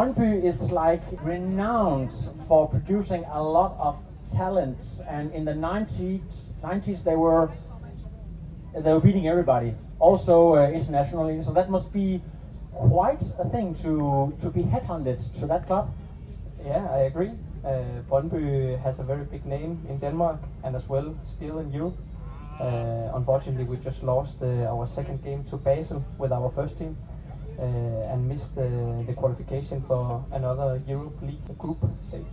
Brøndby. Is like renowned for producing a lot of talents, and in the 90s, 90s they were they were beating everybody, also uh, internationally. So that must be quite a thing to to be headhunted to that club. Yeah, I agree. Uh, has a very big name in Denmark and as well still in Europe. Uh, unfortunately, we just lost uh, our second game to Basel with our first team and missed uh, the qualification for another Europa League group stage.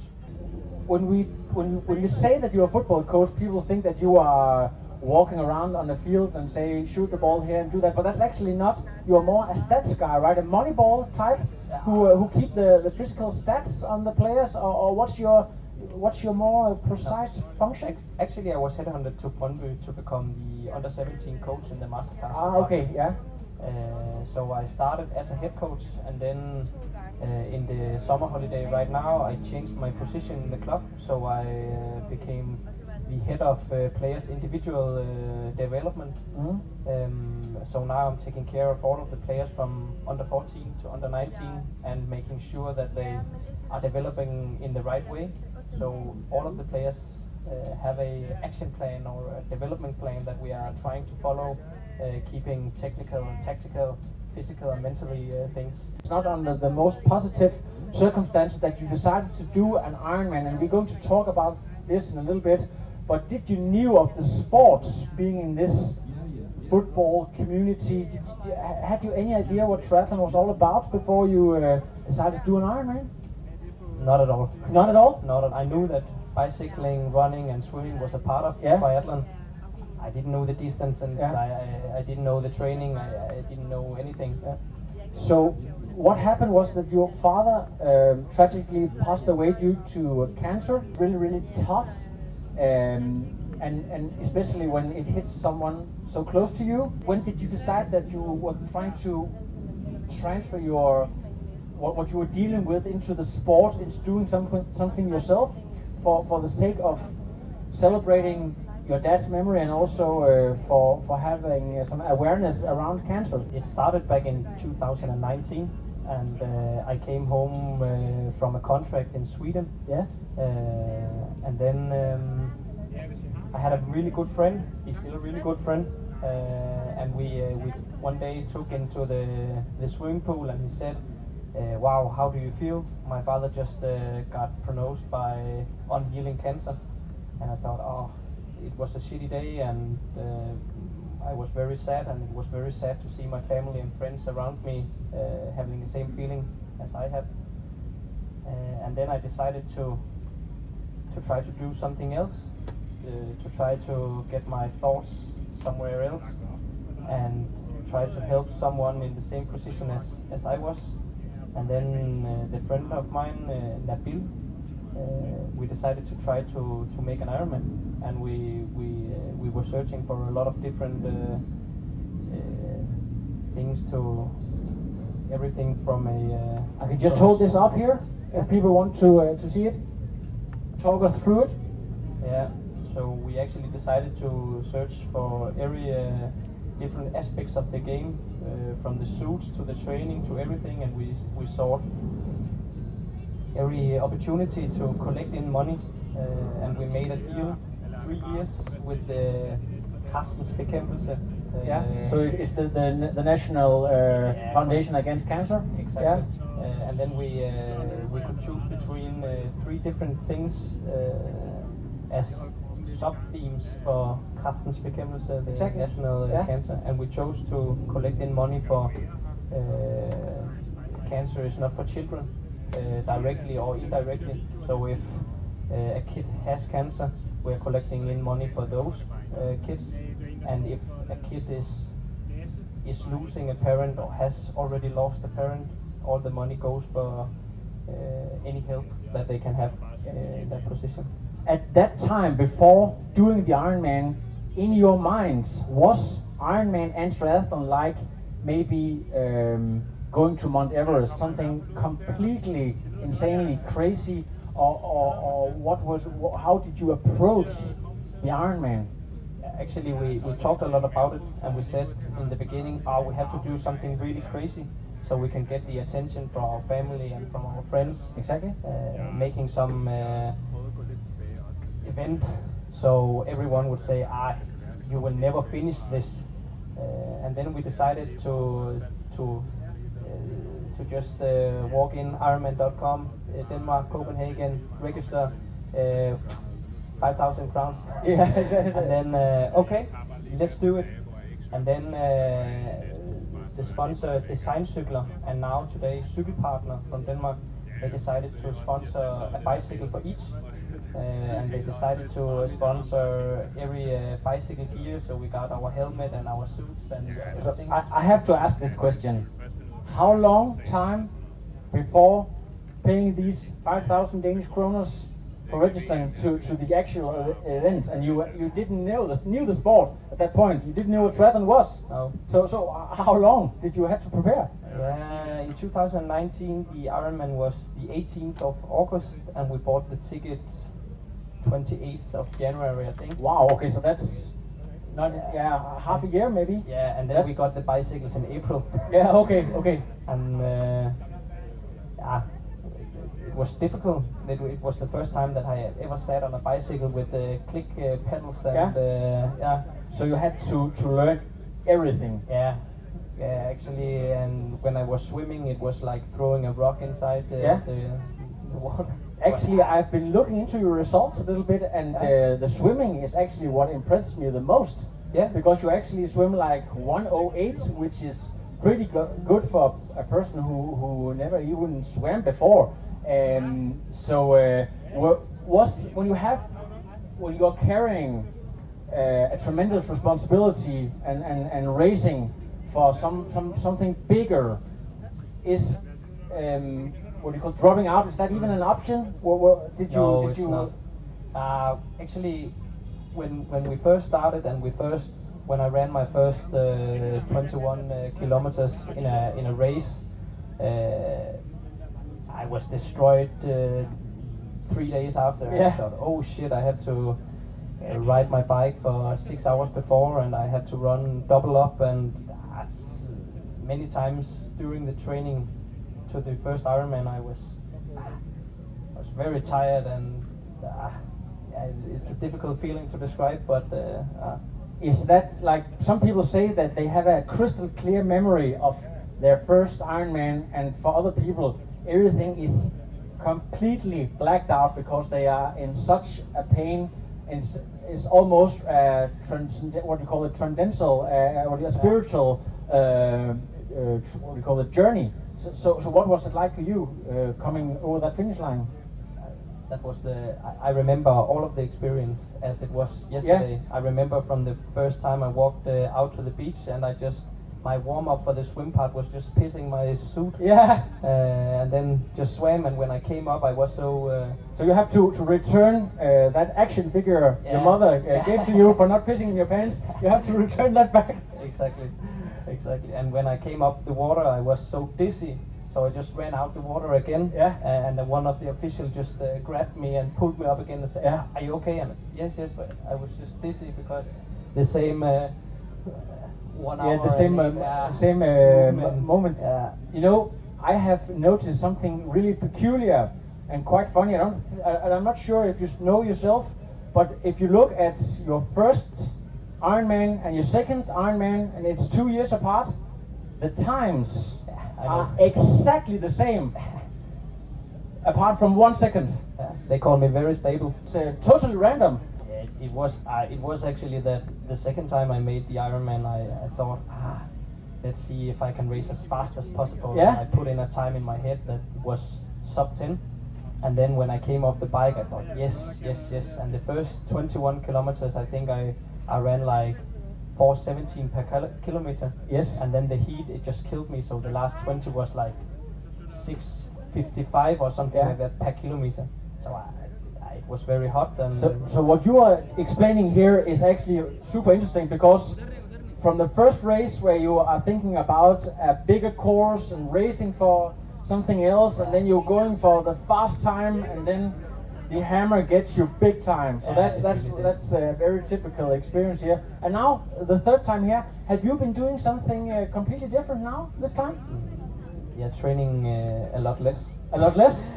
When we when when you say that you're a football coach, people think that you are walking around on the field and say shoot the ball here and do that, but that's actually not. You're more a stats guy, right? A money ball type who uh, who keep the, the physical stats on the players, or, or what's your what's your more precise function? Actually, I was headhunted to Brøndby to become the under 17 coach in the masterclass. Ah, okay, yeah. Uh, so I started as a head coach, and then uh, in the summer holiday right now, I changed my position in the club. So I uh, became the head of uh, players' individual uh, development. Mhm. Um, so now I'm taking care of all of the players from under 14 to under 19 and making sure that they are developing in the right way. So all of the players uh, have a action plan or a development plan that we are trying to follow, keeping technical and tactical, physical and mentally uh, things. It's not under the most positive circumstances that you decided to do an Ironman, and we're going to talk about this in a little bit. But did you knew of the sports being in this football community? Did, did, had you any idea what triathlon was all about before you uh, decided to do an Ironman? Not at all. Not at all. Not at I knew that bicycling, running, and swimming was a part of Yeah. triathlon. I didn't know the distance, and Yeah. I, I, I didn't know the training. I, I didn't know anything. So, what happened was that your father um, tragically passed away due to cancer. Really, really tough, um, and and especially when it hits someone so close to you. When did you decide that you were trying to transfer your what, what you were dealing with into the sport, into doing something something yourself, for for the sake of celebrating your dad's memory and also uh, for for having uh, some awareness around cancer? It started back in 2019, and uh, I came home uh, from a contract in Sweden. Yeah. Uh, and then um, I had a really good friend. He's still a really good friend. Uh, and we, uh, we one day took into the, the swimming pool, and he said, "Wow, how do you feel?" My father just got pronounced by unhealing cancer, and I thought, "Oh, it was a shitty day," and uh, I was very sad, and it was very sad to see my family and friends around me uh, having the same feeling as I have. Uh, and then I decided to to try to do something else, to try to get my thoughts somewhere else, and try to help someone in the same position as, as I was. And then uh, the friend of mine, uh, Nabil, we decided to try to, to make an Ironman, and we we uh, we were searching for a lot of different uh, uh, things to everything from a. Uh, I can just hold this up here if people want to uh, to see it. Talk us through it. Yeah, so we actually decided to search for every uh, different aspects of the game, uh, from the suits to the training to everything, and we we sought every opportunity to collect in money, uh, and we made a deal three years with the Kræftens Uh, Yeah. So it's the the, the national uh, foundation against cancer. Exactly. Yeah. Uh, and then we uh, we could choose between uh, three different things uh, as sub-themes for Kræftens Bekæmpelse, the Exactly. national uh, Yeah. cancer, and we chose to collect in money for uh, cancer is not for children uh, directly or indirectly. So if uh, a kid has cancer, we're collecting in money for those uh, kids, and if a kid is is losing a parent or has already lost a parent, all the money goes for uh, any help that they can have uh, in that position. At that time, before doing the Ironman, in your minds, was Ironman and triathlon like maybe um, going to Mount Everest, something completely insanely crazy, or, or, or what was? How did you approach the Ironman? Actually, we, we talked a lot about it, and we said in the beginning, oh, we have to do something really crazy so we can get the attention from our family and from our friends. Exactly. uh, making some uh, event so everyone would say ah you will never finish this uh, and then we decided to to to just uh, walk in ironman.com uh, Denmark Copenhagen register uh, 5000 crowns. Yeah, and then uh, okay let's do it. And then uh, the sponsor Design Cykler and now today Cykelpartner from Denmark. They decided to sponsor a bicycle for each uh, and they decided to sponsor every uh, bicycle gear. So we got our helmet and our suits and everything. I, I have to ask this question: How long time before paying these five thousand Danish kroners for registering to, to the actual uh, event, and you you didn't know the knew the sport at that point? You didn't know what triathlon was. No. So so uh, how long did you have to prepare? Uh, in 2019 the Ironman was the 18th of August and we bought the ticket 28th of January I think Wow. Okay, so that's not yeah half a year maybe. yeah and then we got the bicycles in April Yeah. Okay. Okay. and uh, yeah, it was difficult. It, it was the first time that I ever sat on a bicycle with the click uh, pedals and Yeah? uh, yeah, So you had to to learn everything. yeah, yeah. Actually, and when I was swimming, it was like throwing a rock inside the, Yeah? the, the water. Actually, I've been looking into your results a little bit, and uh, the swimming is actually what impresses me the most. Yeah. Because you actually swim like 108, which is pretty go- good for a person who, who never even swam before. Um, so, uh, was when you have when you're carrying uh, a tremendous responsibility and, and, and racing for some, some something bigger, is um, what do you call dropping out? Is that even an option? Or, or did you? no, did it's you not. Uh, actually, when when we first started and we first when I ran my first uh, 21 uh, kilometers in a in a race, uh, I was destroyed uh, three days after. Yeah. I thought, oh shit, I had to uh, ride my bike for six hours before, and I had to run double up, and many times during the training to the first Ironman, I was I was very tired and uh, it's a difficult feeling to describe, but uh, uh, is that like some people say that they have a crystal clear memory of their first Ironman, and for other people, everything is completely blacked out because they are in such a pain. and It's, almost uh, what do you call it, transcendental, uh, or a spiritual, uh, uh, what do you call it, journey. So, so, what was it like for you uh, coming over that finish line? that was the I, I remember all of the experience as it was yesterday. I remember from the first time I walked uh, out to the beach and I just my warm up for the swim part was just pissing my suit. Yeah. Uh, and then just swam and when I came up I was so uh, So you have to, to return uh, that action figure your mother uh, gave to you for not pissing in your pants. You have to return that back. exactly exactly and when I came up the water I was so dizzy so I just ran out the water again Yeah. uh, and one of the officials just uh, grabbed me and pulled me up again and said Yeah. are you okay and I said, yes yes but I was just dizzy because the same uh, one Yeah, hour the same uh, uh, same uh, movement. moment. Yeah. You know, I have noticed something really peculiar and quite funny. I don't, I, and I'm not sure if you know yourself, but if you look at your first Ironman and your second Ironman, and it's two years apart, the times are exactly the same, apart from one second. Yeah, they call me very stable It's uh, totally random. It, it was uh, it was actually that the second time I made the Ironman, I, I thought, ah, let's see if I can race as fast as possible. Yeah. I put in a time in my head that was sub 10. And then when I came off the bike, I thought, yes, yes, yes. And the first 21 kilometers, I think I, I ran like 417 per kil- kilometer. Yes. And then the heat, it just killed me. So the last 20 was like 655 or something Yeah. like that per kilometer. So I, I, it was very hot. And So, so what you are explaining here is actually super interesting because from the first race where you are thinking about a bigger course and racing for something else, and then you're going for the fast time, and then the hammer gets you big time. So that's that's that's a very typical experience here. And now the third time here, have you been doing something uh, completely different now this time? yeah, training uh, a lot less. A lot less.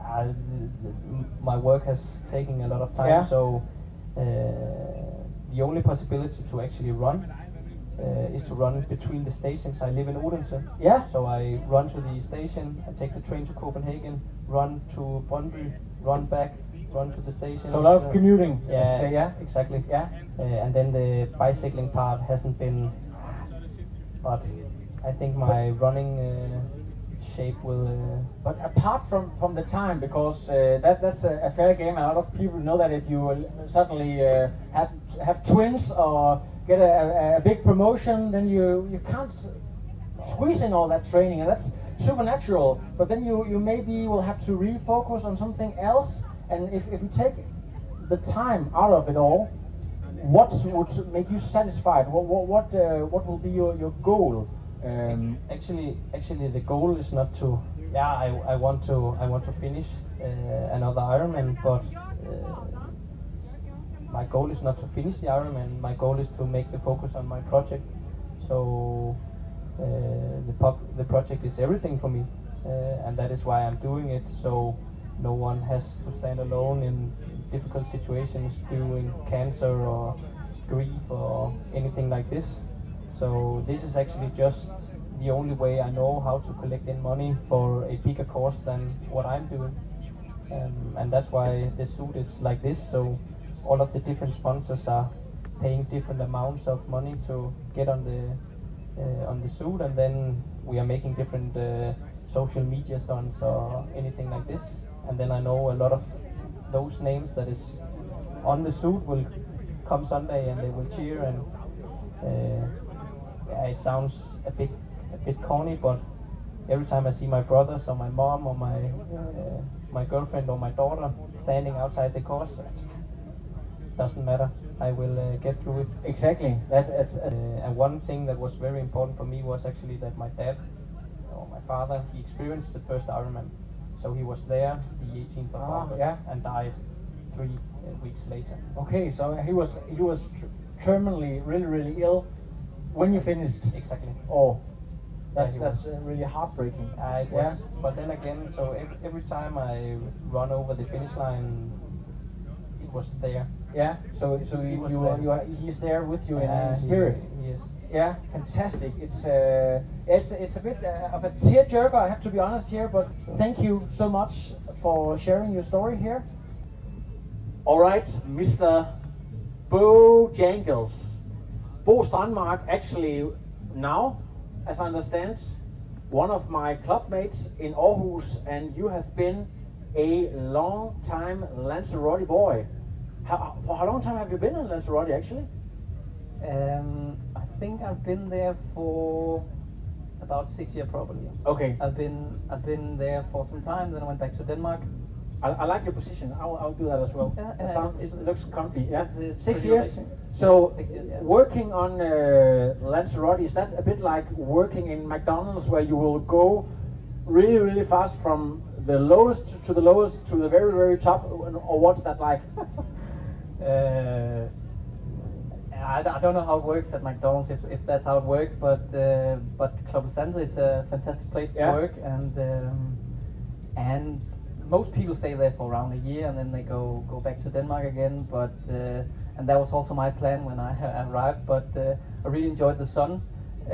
Uh, th- th- my work has taken a lot of time, Yeah. so uh, the only possibility to actually run uh, is to run between the stations. I live in Odense, Yeah. so I run to the station, I take the train to Copenhagen, run to Brøndby, run back, run to the station. So a lot of commuting. Yeah, yeah. exactly. Yeah. Uh, and then the bicycling part hasn't been, but I think my running uh, shape will. Uh, But apart from, from the time, because uh, that that's a, a fair game, a lot of people know that if you suddenly uh, have have twins or get a, a, big promotion, then you you can't squeeze in all that training, and that's supernatural. But then you you maybe will have to refocus on something else, and if if you take the time out of it all, what would make you satisfied? What what what, uh, what will be your, your goal? Um, actually, actually, the goal is not to. Yeah, I, I want to I want to finish uh, another Ironman, but uh, my goal is not to finish the Ironman. My goal is to make the focus on my project. So uh, the the project is everything for me, uh, and that is why I'm doing it. So no one has to stand alone in difficult situations during cancer or grief or anything like this. So this is actually just the only way I know how to collect in money for a bigger course than what I'm doing. Um, and that's why the suit is like this. So all of the different sponsors are paying different amounts of money to get on the uh, on the suit, and then we are making different uh, social media stunts or anything like this. And then I know a lot of those names that is on the suit will come Sunday and they will cheer and. Uh, yeah, it sounds a bit a bit corny, but every time I see my brothers or my mom or my uh, my girlfriend or my daughter standing outside the course, doesn't matter. I will uh, get through it. exactly. That's, that's Uh, and one thing that was very important for me was actually that my dad or my father he experienced the first Ironman, so he was there the 18th of Ah, August yeah. and died three uh, weeks later. Okay, so he was he was tr- terminally really really ill when you finished. Exactly. Oh, that's he that's uh, really heartbreaking. Uh, it yeah. was, but then again, so every, every time I run over the finish line, was there. Yeah. So so He you you, are, you are, he's there with you in, Uh, spirit. he is. Yeah, fantastic. It's uh, it's it's a bit uh, of a tearjerker. I have to be honest here, but thank you so much for sharing your story here. All right, Mr. Bo Jangles. Bo Strandmark actually now, as I understand, one of my clubmates in Aarhus, and you have been a long time Lanzarote boy. How, for how long time have you been in Lanzarote actually? Um, I think I've been there for about six years probably. Okay. I've been I've been there for some time. Then I went back to Denmark. I, I like your position. I'll, I'll do that as well. Yeah, It sounds, it's- it looks comfy. Yeah. it's- it's Six years. So Six years, yeah. working on uh, Lanzarote is that a bit like working in McDonald's, where you will go really, really fast from the lowest to the lowest to the very, very top, or what's that like? Uh, I, I don't know how it works at McDonald's if, if that's how it works, but uh, but Club Santa is a fantastic place to Yeah. work, and um, and most people stay there for around a year, and then they go go back to Denmark again. But uh, and that was also my plan when I arrived. But uh, I really enjoyed the sun. Uh,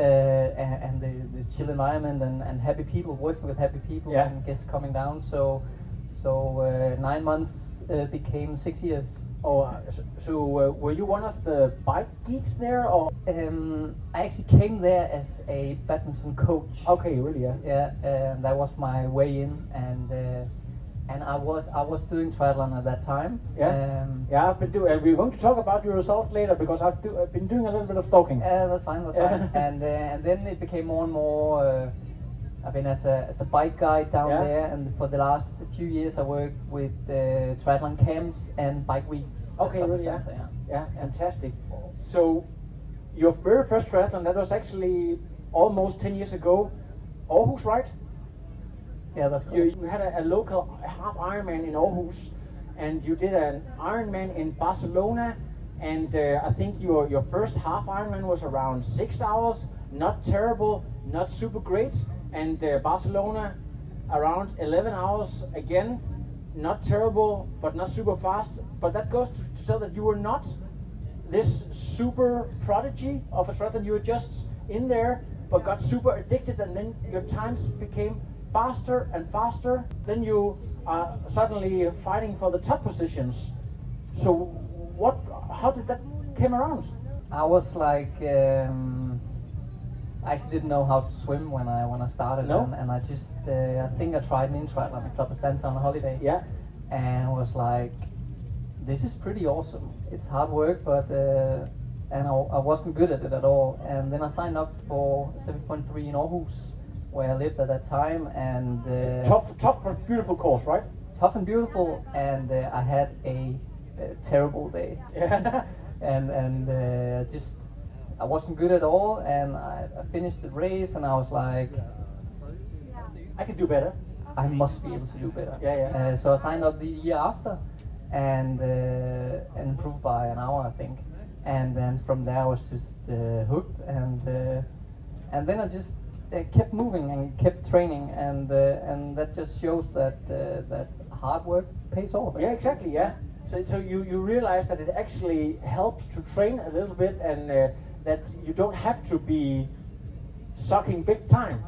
and, and the, the chill environment and, and happy people working with happy people Yeah. and guests coming down so so uh, nine months uh, became six years Oh, uh, so, so uh, were you one of the bike geeks there, or Um, I actually came there as a badminton coach. okay, really? Yeah. Yeah, um, that was my way in, and uh, and I was I was doing triathlon at that time. Yeah. Um, Yeah, I've been doing. Uh, we're going to talk about your results later because I've, do, I've been doing a little bit of stalking. Uh, that's fine, that's Yeah. fine. And uh, and then it became more and more. I've been as a as a bike guide down Yeah. there, and for the last few years I worked with uh, triathlon camps and bike weeks. Okay, really, yeah. Center, Yeah, fantastic. So, your very first triathlon that was actually almost ten years ago. Aarhus, right? Yeah, that's You, correct. you had a, a local half Ironman in Aarhus, and you did an Ironman in Barcelona, and uh, I think your your first half Ironman was around six hours. Not terrible, not super great, and uh, Barcelona around 11 hours again. Not terrible, but not super fast. But that goes to, to show that you were not this super prodigy of a triathlon. You were just in there, but got super addicted, and then your times became faster and faster. Then you are suddenly fighting for the top positions. So, what? How did that came around? I was like, um, I actually didn't know how to swim when I when I started, No? and, and I just uh, I think I tried an triathlon at Club La Santa on a holiday, Yeah, and was like, this is pretty awesome. It's hard work, but uh, and I, I wasn't good at it at all. And then I signed up for 7.3 in Aarhus, where I lived at that time, and uh, tough, tough beautiful course, right? tough and beautiful, and uh, I had a, a terrible day Yeah. and and uh, just I wasn't good at all, and I, I finished the race, and I was like, I could do better. I must be able to do better. Yeah, yeah. Uh, so I signed up the year after, and uh, and improved by an hour, I think, and then from there I was just uh, hooked, and uh, and then I just uh, kept moving and kept training, and uh, and that just shows that uh, that hard work pays off. Yeah, exactly. Yeah. So, so you, you realize that it actually helps to train a little bit, and uh, that you don't have to be sucking big time.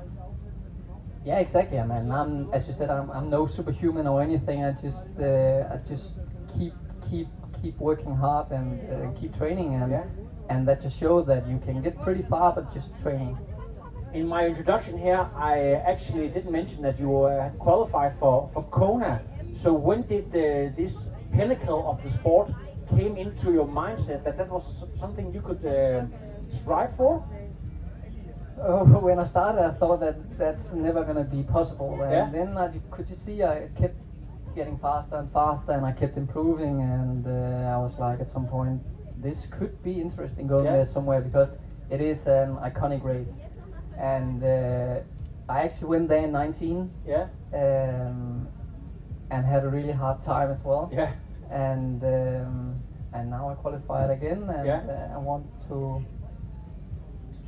Yeah, exactly. I mean, I'm as you said, I'm, I'm no superhuman or anything. I just uh, I just keep keep keep working hard and uh, keep training, and Yeah. and that just shows that you can get pretty far, but just training. In my introduction here, I actually didn't mention that you uh, qualified for, for Kona. So when did the, this pinnacle of the sport came into your mindset that that was something you could uh, strive for? Oh, when I started, I thought that that's never gonna be possible, and Yeah. then I could you see I kept getting faster and faster, and I kept improving, and uh, I was like, at some point, this could be interesting going Yeah. there somewhere because it is an iconic race, and uh, I actually went there in 19 Yeah. um, and had a really hard time as well. Yeah. And um, and now I qualified again, and Yeah. uh, I want to, to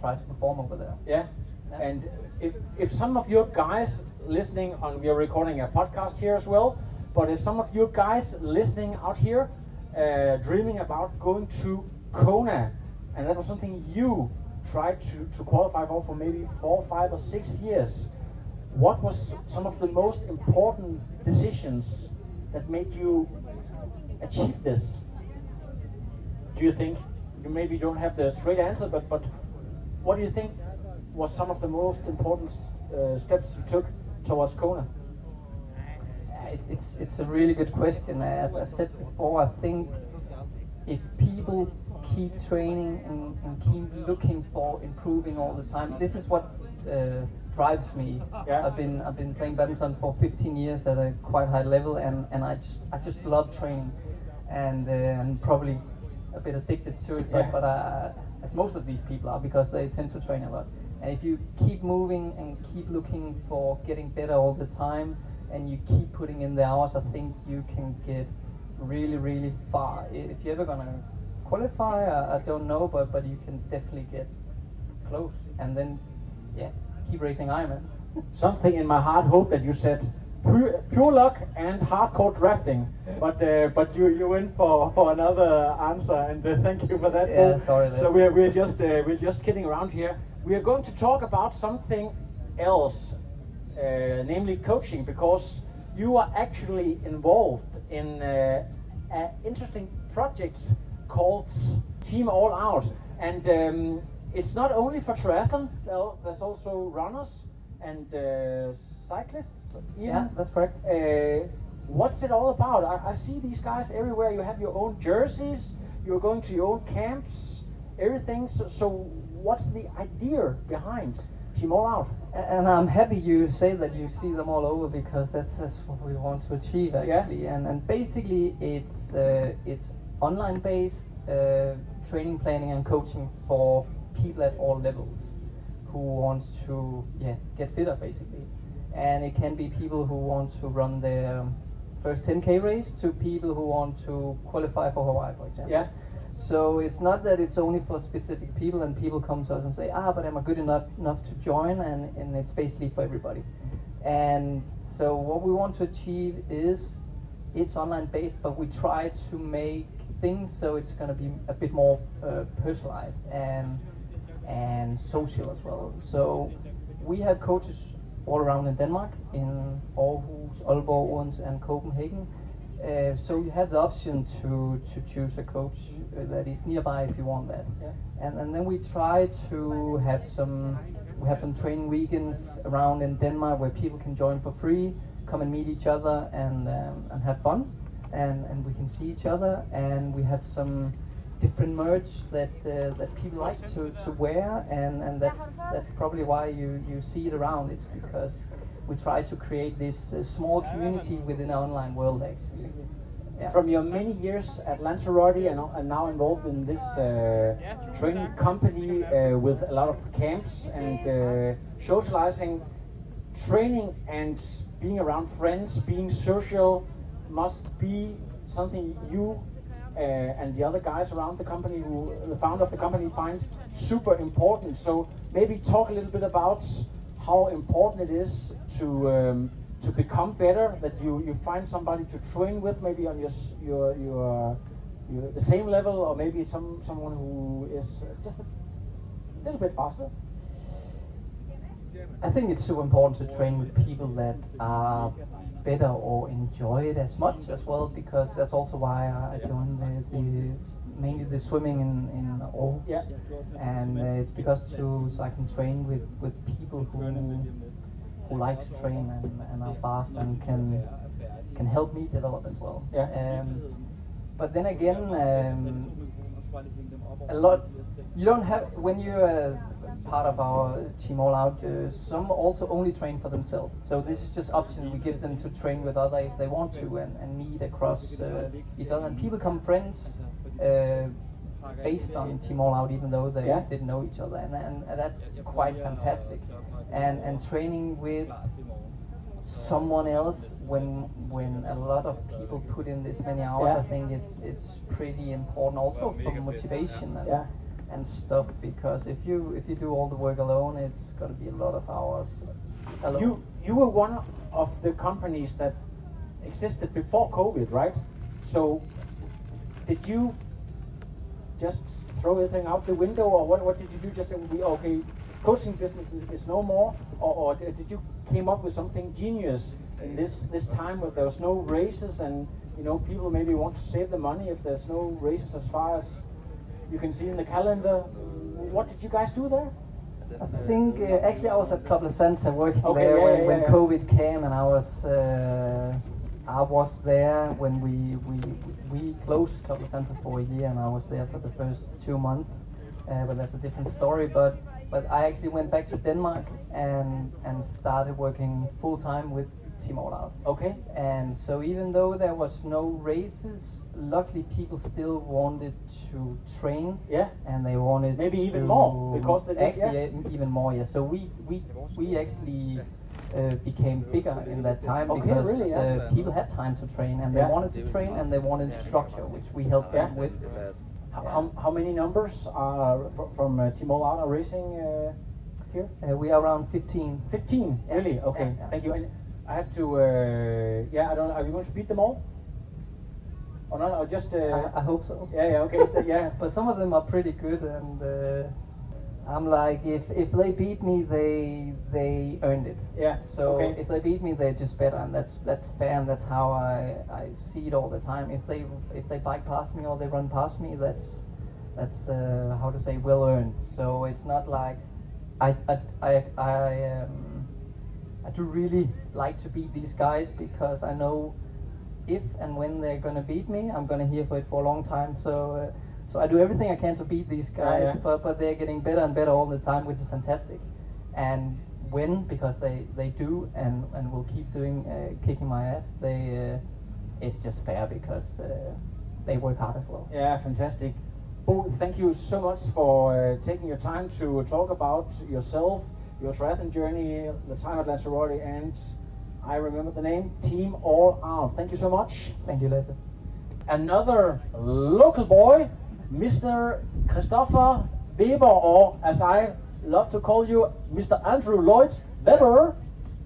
try to perform over there. Yeah. Yeah. And if, if some of your guys listening on, we are recording a podcast here as well, but if some of you guys listening out here uh, dreaming about going to Kona, and that was something you tried to, to qualify for for maybe four, five, or six years, what was some of the most important decisions that made you achieve this? Do you think? You maybe don't have the straight answer, but, but what do you think was some of the most important uh, steps you took towards Kona? Uh, It's, it's, it's a really good question. As I said before, I think if people keep training and, and keep looking for improving all the time, this is what uh, drives me. Yeah. I've been I've been playing badminton for 15 years at a quite high level, and, and I just I just love training, and uh, and probably a bit addicted to it, but Yeah. but uh, as most of these people are because they tend to train a lot. And if you keep moving and keep looking for getting better all the time, and you keep putting in the hours, I think you can get really, really far. If you're ever gonna qualify, I, I don't know, but but you can definitely get close. And then, yeah, keep racing Ironman. Something in my heart hoped that you said pure, luck and hardcore drafting, but uh, but you you went for, for another answer, and uh, thank you for that. Yeah, sorry, So we're we're just uh, we're just kidding around here. We are going to talk about something else, uh, namely coaching, because you are actually involved in uh, an interesting project called Team All Out, and um, it's not only for triathlon. Well, there's also runners and uh, cyclists. Yeah, that's correct. Uh, what's it all about? I, I see these guys everywhere. You have your own jerseys. You're going to your own camps. Everything. So, so what's the idea behind Team All Out? And I'm happy you say that you see them all over because that's, what we want to achieve Yeah. actually. And and basically it's uh, it's online based uh, training, planning, and coaching for people at all levels who wants to yeah get fitter basically. And it can be people who want to run their um, first 10k race to people who want to qualify for Hawaii, for example. Yeah. So it's not that it's only for specific people and people come to us and say, ah, but am I good enough enough to join? And, and it's basically for everybody. And so what we want to achieve is it's online based, but we try to make things so it's going to be a bit more uh, personalized and and social as well. So we have coaches all around in Denmark, in Aarhus, Aalborg, Odense, and Copenhagen. Uh, so you have the option to, to choose a coach uh, that is nearby if you want that. And, and then we try to have some we have some training weekends around in Denmark where people can join for free, come and meet each other and um, and have fun, and and we can see each other. And we have some different merch that uh, that people like to, to wear, and, and that's that's probably why you, you see it around. It's because we try to create this uh, small community within our online world, actually. Yeah. From your many years at Lanzarote and, and now involved in this uh, training company uh, with a lot of camps and uh, socializing, training and being around friends, being social must be something you uh, and the other guys around the company, who the founder of the company, finds super important. So maybe talk a little bit about how important it is to um, to become better. That you, you find somebody to train with, maybe on your your your, your the same level, or maybe some someone who is just a little bit faster. I think it's so important to train with people that are better or enjoy it as much as well, because that's also why I joined the, the mainly the swimming in in Aarhus. Yeah. And uh, it's because to so I can train with with people who who like to train and, and are fast and can can help me develop as well. Yeah. Um, but then again, um, a lot. You don't have when you're uh, part of our team all out. Uh, some also only train for themselves. So this is just option we give them to train with other if they want to and, and meet across uh, each other. And people become friends uh, based on team all out, even though they Yeah. didn't know each other, and, and, and that's quite fantastic. And and training with someone else when when a lot of people put in this many hours Yeah. I think it's it's pretty important also for motivation and Yeah. And stuff because if you if you do all the work alone it's gonna be a lot of hours alone. You you were one of the companies that existed before COVID, right? So did you just throw everything out the window, or what? What did you do? Just say, okay, coaching business is, is no more, or, or did you came up with something genius in this this time where there was no races and you know people maybe want to save the money if there's no races as far as you can see in the calendar. What did you guys do there? I think uh, actually I was at Club La Santa working Okay, there yeah, when, yeah, when yeah. COVID came, and I was uh, I was there when we we we closed Club La Santa for a year, and I was there for the first two months. Uh, but that's a different story. But but I actually went back to Denmark and and started working full time with Team All Out. Okay. And so even though there was no races, luckily people still wanted to train Yeah. and they wanted Maybe even more, because they did, actually yeah. even more yeah so we we we actually uh, became bigger in that time Okay, because really, yeah. uh, people had time to train and they Yeah. wanted to train and they wanted structure which we helped them with How, how, how many numbers are from uh, are racing uh, here? uh, we are around 15 15, Yeah. really? Okay, thank you. And I have to, uh, yeah, I don't are you going to beat them all? Or not, or just, uh, I, I hope so yeah, yeah, okay, yeah. but some of them are pretty good and uh, I'm like, if if they beat me, they they earned it. Yeah. So okay. if they beat me, they're just better, and that's that's fair, and that's how I, I see it all the time. If they if they bike past me or they run past me, that's that's uh, how to say well earned. So it's not like I I I, I um, I do really like to beat these guys because I know if and when they're gonna beat me, I'm gonna hear for it for a long time. So. Uh, so I do everything I can to beat these guys, yeah. but but they're getting better and better all the time, which is fantastic. And win because they, they do and, and will keep doing uh, kicking my ass. They uh, it's just fair because uh, they work hard as well. Yeah, fantastic. Bo, thank you so much for uh, taking your time to talk about yourself, your triathlon journey, the time at Lanzarote, and I remember the name Team All Out. Thank you so much. Thank you, Lasse. Another local boy, Mr. Christopher Weber, or as I love to call you, Mr. Andrew Lloyd Webber.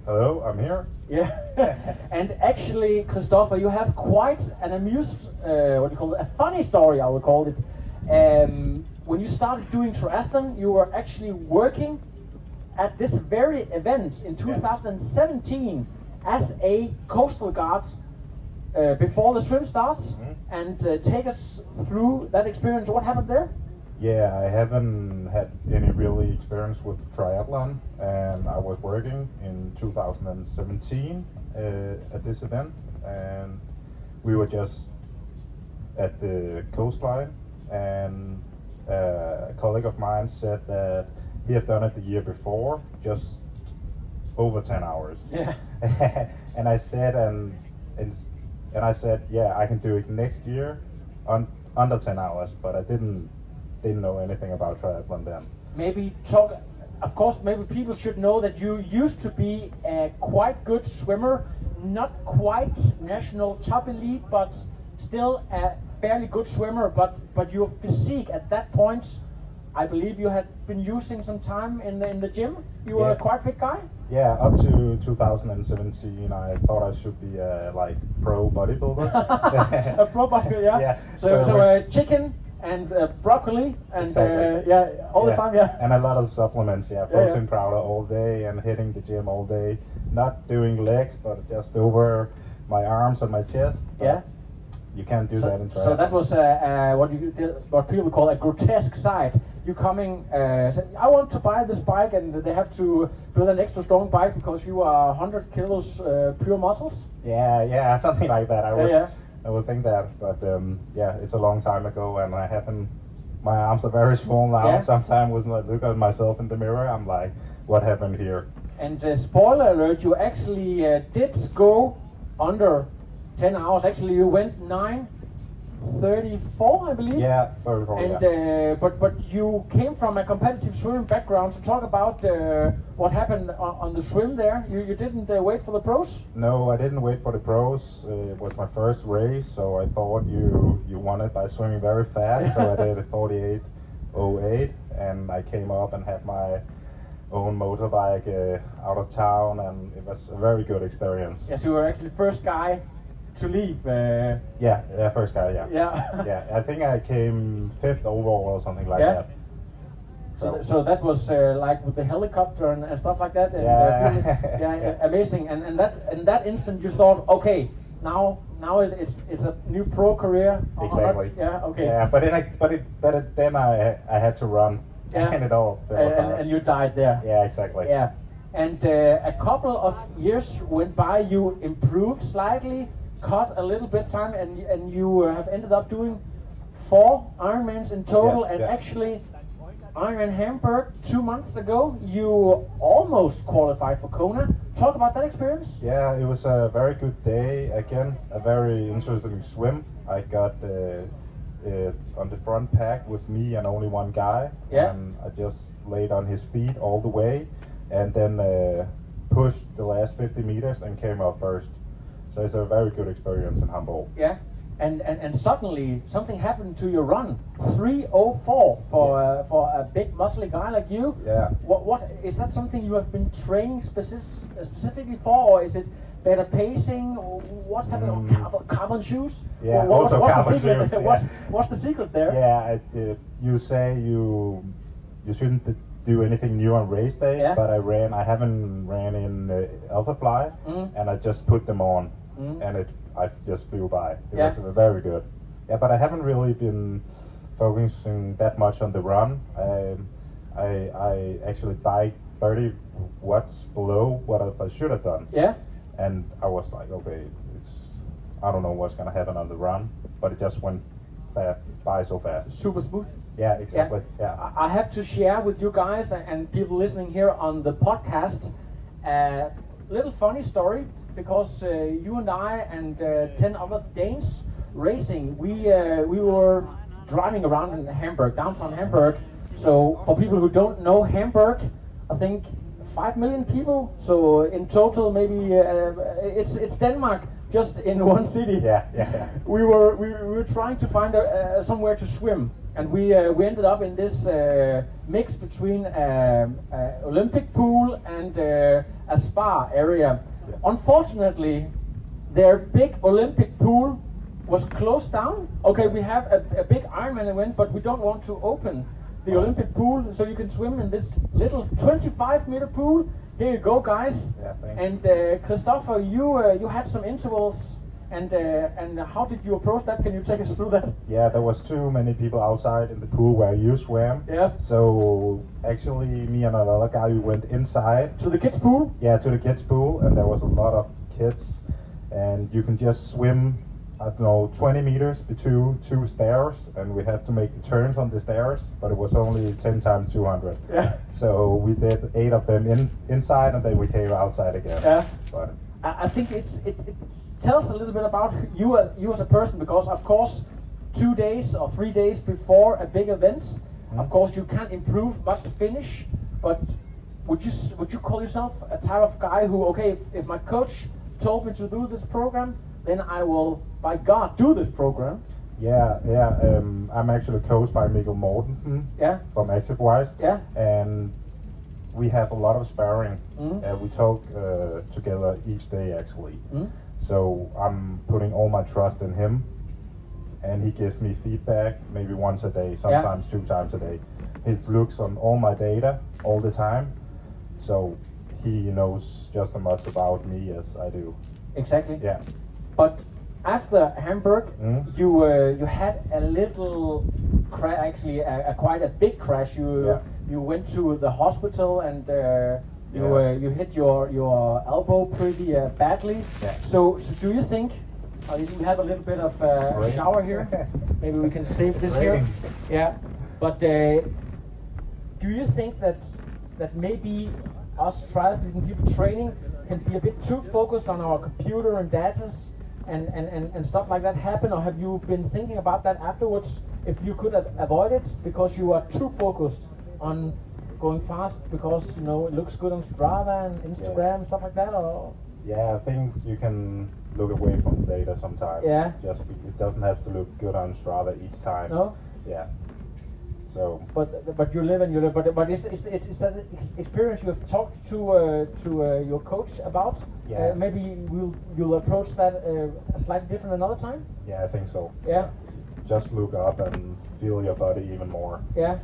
Hello, I'm here. Yeah, and actually, Christopher, you have quite an amused, uh, what do you call it, a funny story, I would call it. Um, when you started doing triathlon, you were actually working at this very event in 2017 as a coastal guard uh, before the swim starts. And uh, take us through that experience. What happened there? Yeah, I haven't had any really experience with triathlon, and I was working in 2017 uh, at this event, and we were just at the coastline, and uh, a colleague of mine said that he had done it the year before, just over 10 hours. Yeah. and I said, and, and and I said, yeah, I can do it next year, on under 10 hours, but I didn't didn't know anything about triathlon then. maybe talk of course maybe people should know that you used to be a quite good swimmer not quite national top elite but still a fairly good swimmer but but your physique at that point i believe you had been using some time in the in the gym you were a Yeah. quite fit guy Yeah, up to 2017, I thought I should be a like pro bodybuilder. a pro bodybuilder yeah, Yeah, so so- so uh, chicken and uh, broccoli and Exactly. uh, yeah all the time yeah And a lot of supplements, yeah, Yeah, protein yeah. powder all day and hitting the gym all day. Not doing legs, but just over my arms and my chest. Yeah. You can't do So, that in triathlon. so that was uh, uh, what you what people call a grotesque sight. You coming, uh, say, I want to buy this bike, and they have to build an extra strong bike because you are 100 kilos uh, pure muscles. Yeah, yeah, something like that. I would, yeah. I would think that, but um, yeah, it's a long time ago, and I haven't. My arms are very small now. Yeah. Sometimes when I look at myself in the mirror, I'm like, "What happened here?" And uh, spoiler alert, you actually uh, did go under 10 hours. Actually, you went 9:34, I believe. Yeah, very cool. And yeah. uh, but but you came from a competitive swimming background. So talk about uh, what happened on, on the swim there. You you didn't uh, wait for the pros. No, I didn't wait for the pros. It was my first race, so I thought you you won it by swimming very fast. so I did a 48.08, and I came up and had my own motorbike uh, out of town, and it was a very good experience. Yes, you were actually the first guy to leave. Uh, Yeah, yeah, first guy, yeah. yeah. yeah, I think I came fifth overall or something like Yeah. that. So, so that was uh, like with the helicopter and, and stuff like that. And, Yeah. uh, yeah, yeah, amazing. And and that in that instant you thought, okay, now now it, it's it's a new pro career. Uh, not- Exactly. yeah. Okay. Yeah, but then I, but it, but it, then I, I had to run. Yeah. And it all. and, and you died there. yeah, exactly. Yeah. And uh, a couple of years went by. You improved slightly, cut a little bit time, and and you uh, have ended up doing four Ironmans in total. Yeah, and yeah. actually, Ironman Hamburg two months ago, you almost qualified for Kona. Talk about that experience. Yeah, it was a very good day. Again, a very interesting swim. I got uh, uh, on the front pack with me and only one guy. Yeah. And I just laid on his feet all the way, and then uh, pushed the last 50 meters and came out first. So it's a very good experience in Hamburg. Yeah. And, and, and suddenly something happened to your run. 304 for uh, for a big muscly guy like you. Yeah. What what is that something you have been training specific, specifically for, or is it better pacing? Or what's happening? Mm. carbon, carbon shoes? Yeah, what- also what's carbon the secret? shoes, yeah. what's the secret there? Yeah, uh, you say you you shouldn't do anything new on race day, Yeah. but I ran. I haven't ran in uh, Alpha Fly, Mm. and I just put them on, Mm. and it I just flew by. It Yeah. was very good. Yeah, but I haven't really been focusing that much on the run. I I, I actually biked 30 watts below what I, should have done, Yeah. and I was like, okay, it's I don't know what's gonna happen on the run, but it just went by so fast. Super smooth. Yeah, exactly. Yeah. I I have to share with you guys and- and people listening here on the podcast a little funny story because uh, you and I and uh, ten other Danes racing, we uh, we were driving around in Hamburg, downtown Hamburg. So for people who don't know Hamburg, I think five million people. So in total, maybe uh, it's it's Denmark just in one city Yeah, yeah, yeah. we were we, we were trying to find a, uh, somewhere to swim, and we uh, we ended up in this uh, mix between um, uh, Olympic pool and uh, a spa area. Unfortunately, their big Olympic pool was closed down. Okay, we have a, a big Ironman event, but we don't want to open the Olympic pool, so you can swim in this little 25 meter pool. Here you go, guys. Yeah. And uh, Christopher, you uh, you had some intervals, and uh, and how did you approach that? Can you take us through that? Yeah, there was too many people outside in the pool where you swam. Yeah. So actually, me and another guy we went inside. To the kids' pool. Yeah, to the kids' pool, and there was a lot of kids, and you can just swim. I don't know, 20 meters between two stairs, and we had to make the turns on the stairs, but it was only 10 times 200. Yeah. So we did eight of them in inside, and then we came outside again. Yeah. But I, I think it's it, it us a little bit about you as you as a person because of course two days or three days before a big event, of course you can't improve much finish, but would you would you call yourself a type of guy who okay if, if my coach told me to do this program then I will by God do this program yeah, yeah, um, I'm actually coached by Mikkel Mortensen yeah from ActiveWise. yeah and we have a lot of sparring. Uh, we talk uh, together each day actually. Mm. So I'm putting all my trust in him, and he gives me feedback maybe once a day, sometimes two times a day. He looks on all my data all the time, so he knows just as much about me as I do. exactly Yeah. But after Hamburg, Mm. you uh, you had a little crash, actually a, a quite a big crash. You Yeah. you went to the hospital and uh, you Yeah. uh, you hit your your elbow pretty uh, badly. Yeah. So, so do you think? Uh, we have a little bit of uh, shower here. Maybe we can save this here. Yeah. But uh, do you think that that maybe us triathlon people training can be a bit too focused on our computer and data and, and, and, and stuff like that happen or have you been thinking about that afterwards if you could a- avoid it because you are too focused on going fast because you know it looks good on Strava and Instagram and stuff like that or Yeah, I think you can look away from the data sometimes. Yeah. Just it doesn't have to look good on Strava each time. no Yeah. So but but you live and you live but but it's it's, it's, it's an experience you have talked to uh, to uh, your coach about Yeah. uh, maybe we'll you'll approach that uh, slightly different another time yeah, I think so. yeah Just look up and feel your body even more. yeah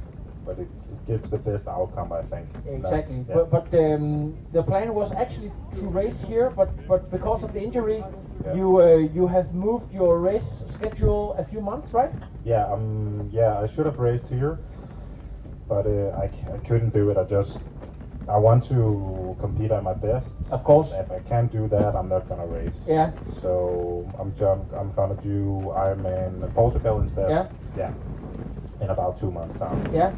But it, it gives the best outcome, I think. Exactly, Yeah. but, but um, the plan was actually to race here, but but because of the injury, Yeah. you uh, you have moved your race schedule a few months, right? Yeah, um, yeah, I should have raced here, but uh, I, I couldn't do it. I just I want to compete at my best. Of course. If I can't do that, I'm not gonna race. Yeah, So I'm jump, I'm gonna do Ironman Portugal instead. Yeah. Yeah. In about two months time. yeah,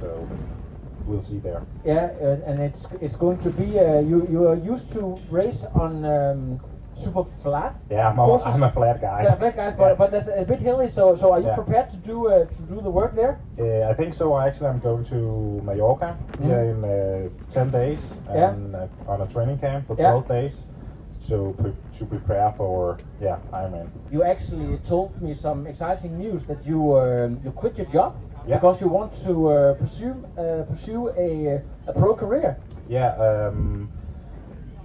So we'll see there. yeah, uh, and it's it's going to be uh, you you are used to race on um, super flat. Yeah, I'm a. I'm a flat guy. Yeah, flat guys, but, Yeah. but that's a bit hilly. So so are you Yeah. prepared to do uh, to do the work there? Uh, I think so. Actually, I'm going to Mallorca here in uh, 10 days Mm. Yeah. and uh, on a training camp for Yeah. 12 days. So pre- to prepare for yeah Ironman. You actually told me some exciting news that you um, you quit your job Yeah. because you want to uh, pursue uh, pursue a a pro career. Yeah. Um,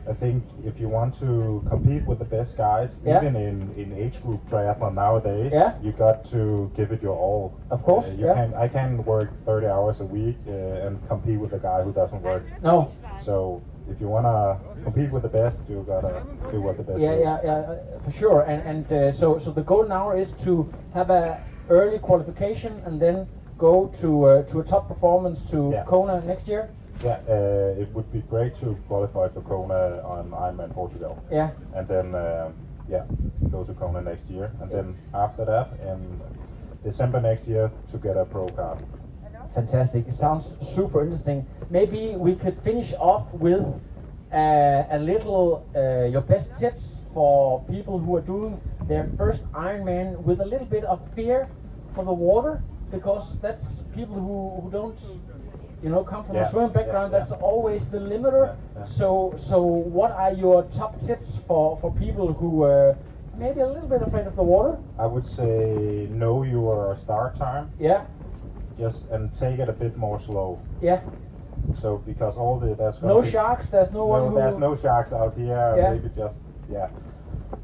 I think if you want to compete with the best guys, Yeah. even in, in age group triathlon nowadays, Yeah. you got to give it your all. Of course, Uh, you yeah. can I can work 30 hours a week uh, and compete with a guy who doesn't work. No. So if you wanna compete with the best, you gotta do what the best. Yeah, do. yeah, yeah, uh, for sure. And and uh, so so the goal now is to have a early qualification and then go to uh, to a top performance to Yeah. Kona next year. Yeah, uh, it would be great to qualify for Kona on Ironman Portugal. Yeah. and then um yeah, go to Kona next year, and then after that, in December next year, to get a pro card. Fantastic. It sounds super interesting. Maybe we could finish off with uh, a little uh, your best tips for people who are doing their first Ironman with a little bit of fear for the water, because that's people who, who don't, you know, come from Yeah, a swimming background. yeah, That's always the limiter. Yeah. So, so what are your top tips for for people who uh, maybe a little bit afraid of the water? I would say know your start time, Yeah, just and take it a bit more slow. yeah. So because all the there's No be- sharks. There's no, one who. there's no sharks out here. Maybe just yeah,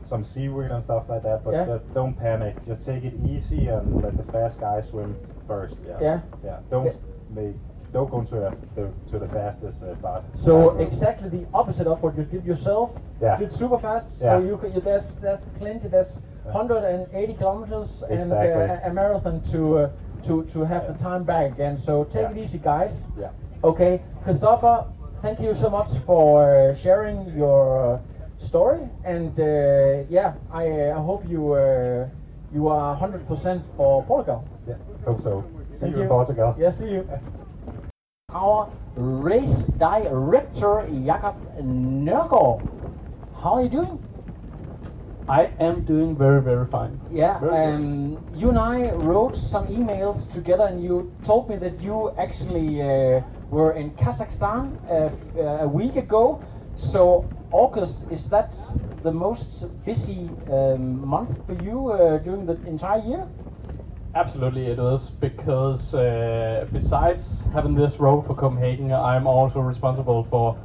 some seaweed and stuff like that. But Yeah. just don't panic. Just take it easy and let the fast guys swim first. Yeah. Yeah. Yeah. Don't Yeah. make don't go to the to the fastest uh, start. So start exactly the opposite of what you did yourself. Yeah. You did super fast. Yeah. So you, can, you there's there's plenty. There's 180 kilometers and uh, a marathon to uh, to to have the time back again. So take Yeah. it easy, guys. Yeah. Okay, Christopher, thank you so much for uh, sharing your uh, story. And uh, yeah, I, uh, I hope you uh, you are 100% for Portugal. Yeah. Hope so. See Thank you in Portugal. Yeah, see you. Our race director, Jakob Nørgaard. How are you doing? I am doing very, very fine. Yeah, Very um, you and I wrote some emails together, and you told me that you actually uh, were in Kazakhstan uh, uh, a week ago. So August is that the most busy um, month for you uh, during the entire year? Absolutely, it is because uh, besides having this role for Copenhagen, I'm also responsible for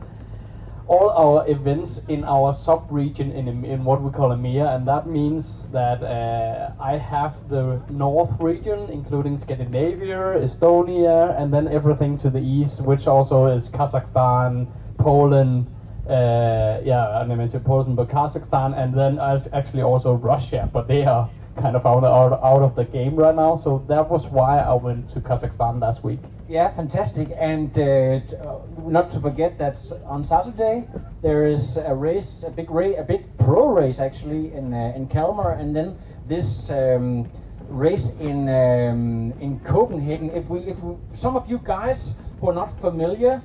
all our events in our sub region in, in what we call EMEA, and that means that uh, I have the north region, including Scandinavia, Estonia, and then everything to the east, which also is Kazakhstan, Poland. Uh, yeah, I mentioned Poland, but Kazakhstan, and then actually also Russia, but they are kind of out, out, out of the game right now. So that was why I went to Kazakhstan last week. Yeah, fantastic. And uh, uh, not to forget that on Saturday there is a race, a big race, a big pro race actually in uh, in Kalmar, and then this um, race in um, in Copenhagen. If we, if we, some of you guys who are not familiar,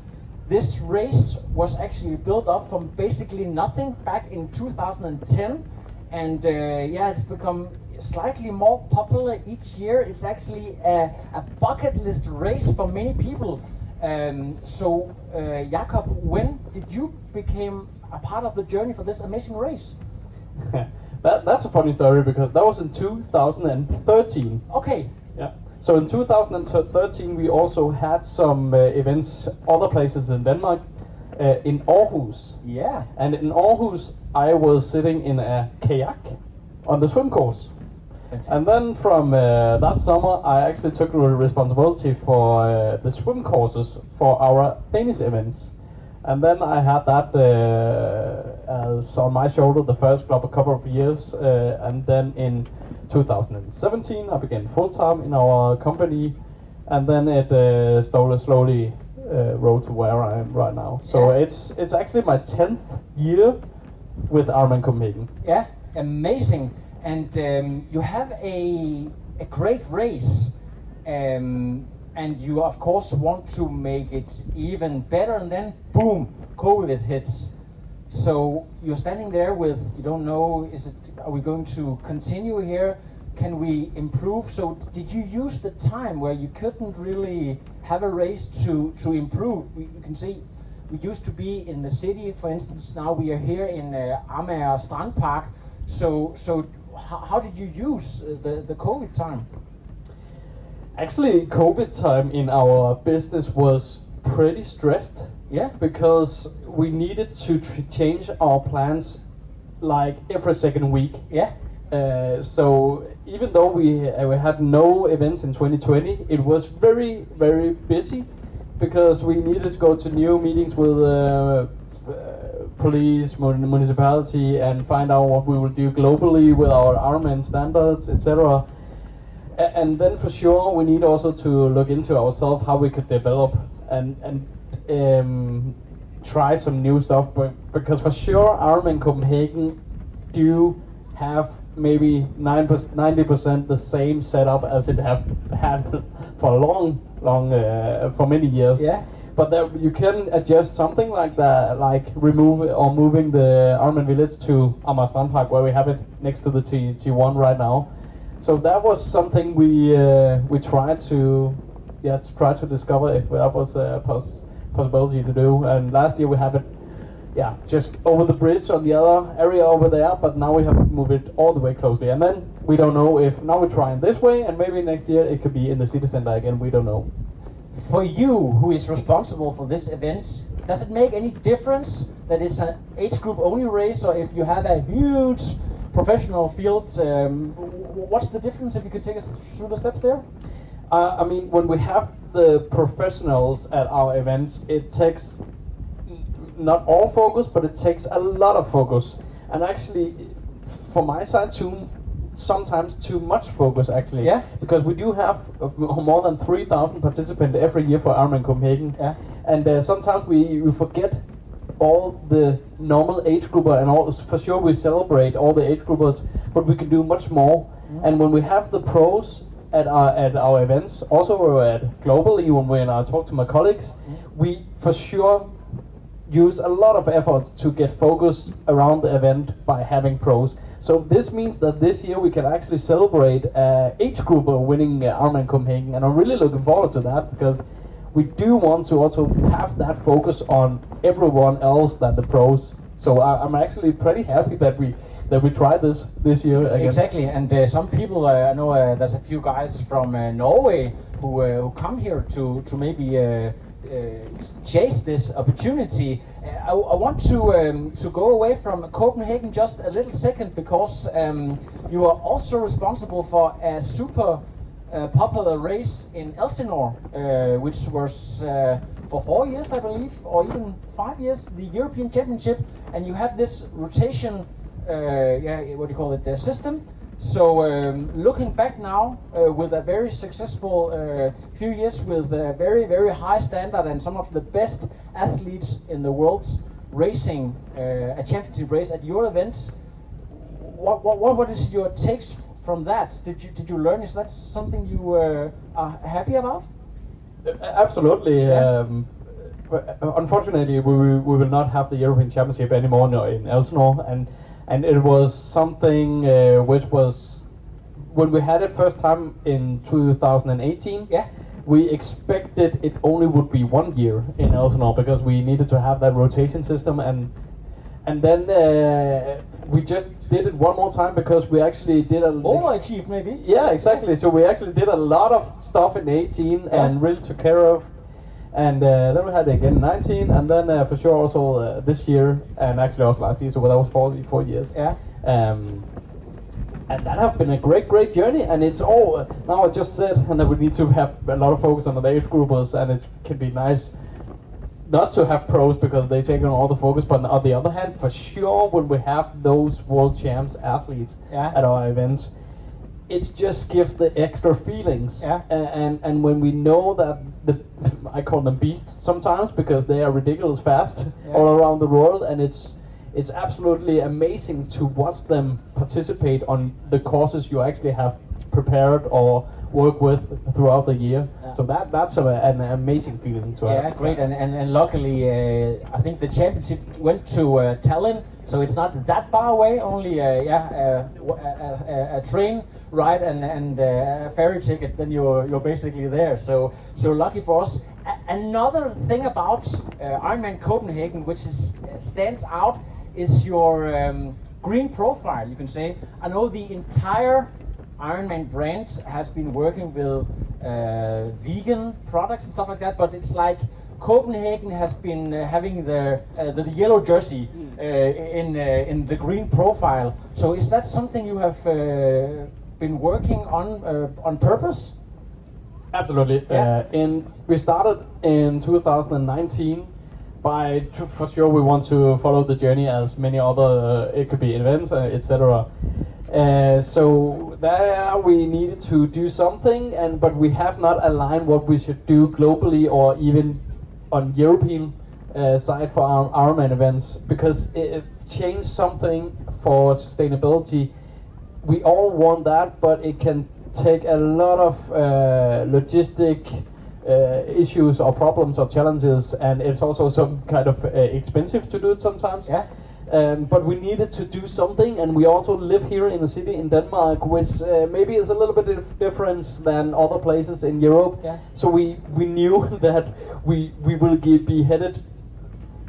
this race was actually built up from basically nothing back in 2010, and uh, yeah, it's become slightly more popular each year. It's actually a, a bucket list race for many people. Um, so, uh, Jakob, when did you become a part of the journey for this amazing race? that, that's a funny story because that was in 2013. Okay. So in 2013, we also had some uh, events other places in Denmark, uh, in Aarhus. yeah, And in Aarhus, I was sitting in a kayak on the swim course. And then from uh, that summer, I actually took responsibility for uh, the swim courses for our Danish events. And then I had that uh, as on my shoulder the first couple couple of years. Uh, and then in 2017, I began full time in our company. And then it uh, slowly, slowly uh, rose to where I am right now. So Yeah. it's it's actually my 10th year with Ironman Copenhagen. yeah, amazing. And um, you have a a great race, um, and you of course want to make it even better. And then boom, COVID hits. So you're standing there with you don't know is it are we going to continue here? Can we improve? So did you use the time where you couldn't really have a race to to improve? We, you can see we used to be in the city, for instance. Now we are here in uh, Amager Strand Park. So so how, how did you use uh, the the COVID time? Actually, COVID time in our business was pretty stressed Yeah. Because we needed to change our plans like every second week. Yeah. Uh, so even though we, uh, we had no events in 2020, it was very very busy because we needed to go to new meetings with uh, uh, police, mun- municipality, and find out what we will do globally with our Ironman standards, etc. And then for sure we need also to look into ourselves how we could develop and and um, try some new stuff. But because for sure Ironman Copenhagen do have maybe 90% the same setup as it have had for long, long uh, for many years. Yeah. But there, you can adjust something like that, like remove or moving the Ironman Village to Amager Strandpark, where we have it next to the T T1 right now. So that was something we uh, we tried to yeah to try to discover if that was a pos- possibility to do. And last year we had it yeah just over the bridge on the other area over there, but now we have moved it all the way closely. And then we don't know if now we're trying this way, and maybe next year it could be in the city center again. We don't know. For you, who is responsible for this event, does it make any difference that it's an age group only race, or if you have a huge professional field? Um, what's the difference? If you could take us through the steps there. Uh, I mean, when we have the professionals at our events, it takes not all focus, but it takes a lot of focus. And actually, for my side, too, sometimes too much focus actually. Yeah. Because we do have uh, more than 3,000 participants every year for Ironman Copenhagen. Yeah. And uh, sometimes we, we forget all the normal age grouper and all for sure we celebrate all the age groupers but we can do much more and when we have the pros at our at our events. Also at globally when when I talk to my colleagues. We for sure use a lot of effort to get focus around the event by having pros. So this means that this year we can actually celebrate uh, age grouper winning uh, Ironman Copenhagen and I'm really looking forward to that because we do want to also have that focus on everyone else than the pros. So I, I'm actually pretty happy that we that we tried this this year again. Exactly, and uh, some people uh, I know uh, there's a few guys from uh, Norway who uh, who come here to to maybe uh, chase this opportunity. I, I want to um, to go away from Copenhagen just a little second because um, you are also responsible for a super popular race in Elsinore, which was for four years, I believe, or even five years, the European Championship, and you have this rotation yeah, what do you call it, the system. So um, looking back now, uh, with a very successful uh, few years with a very very high standard and some of the best athletes in the world racing uh, a championship race at your events. What, what, what, is your takes from that? Did you did you learn? Is that something you uh, are happy about? Uh, Absolutely. Yeah. Um, uh, unfortunately, we, will- we will not have the European Championship anymore in Elsinore, and and it was something uh, which was when we had it first time in 2018. Yeah. We expected it only would be one year in Elsinore because we needed to have that rotation system, and and then uh, we just did it one more time because we actually did a Overachieved maybe. yeah, exactly. So we actually did a lot of stuff in 18 and really took care of. And uh, then we had it again in 19, and then uh, for sure also uh, this year, and actually also last year, so that was four, four years. Yeah. Um, and that have been a great, great journey, and it's all, now I just said, and that we need to have a lot of focus on the age groupers, and it can be nice not to have pros because they take on all the focus, but on the other hand, for sure, when we have those world champs athletes Yeah. at our events, it's just gives the extra feelings. Yeah. And and when we know that the I call them beasts sometimes because they are ridiculous fast Yeah. all around the world, and it's it's absolutely amazing to watch them participate on the courses you actually have prepared or work with throughout the year. Yeah. So that that's a, an amazing feeling to have. Yeah, great, and and, and luckily, uh, I think the championship went to uh, Tallinn, so it's not that far away. Only, uh, yeah, uh, w- a, a, a train ride and and uh, a ferry ticket, then you're you're basically there. So so lucky for us. A- another thing about uh, Ironman Copenhagen, which is stands out, is your um, green profile. You can say. I know the entire Ironman brand has been working with uh, vegan products and stuff like that, but it's like Copenhagen has been uh, having the, uh, the the yellow jersey uh, in uh, in the green profile. So is that something you have uh, been working on uh, on purpose? Absolutely. Yeah. Uh, in we started in 2019 by for sure we want to follow the journey as many other uh, it could be events uh, etc. Uh, so there we needed to do something and but we have not aligned what we should do globally or even on European uh, side for our Ironman events because it, it changed something for sustainability we all want that, but it can take a lot of uh, logistic uh, issues or problems or challenges, and it's also some kind of uh, expensive to do it sometimes. Yeah. Um, but we needed to do something, and we also live here in a city in Denmark, which uh, maybe is a little bit dif- different than other places in Europe. Yeah. So we, we knew that we we will ge- be headed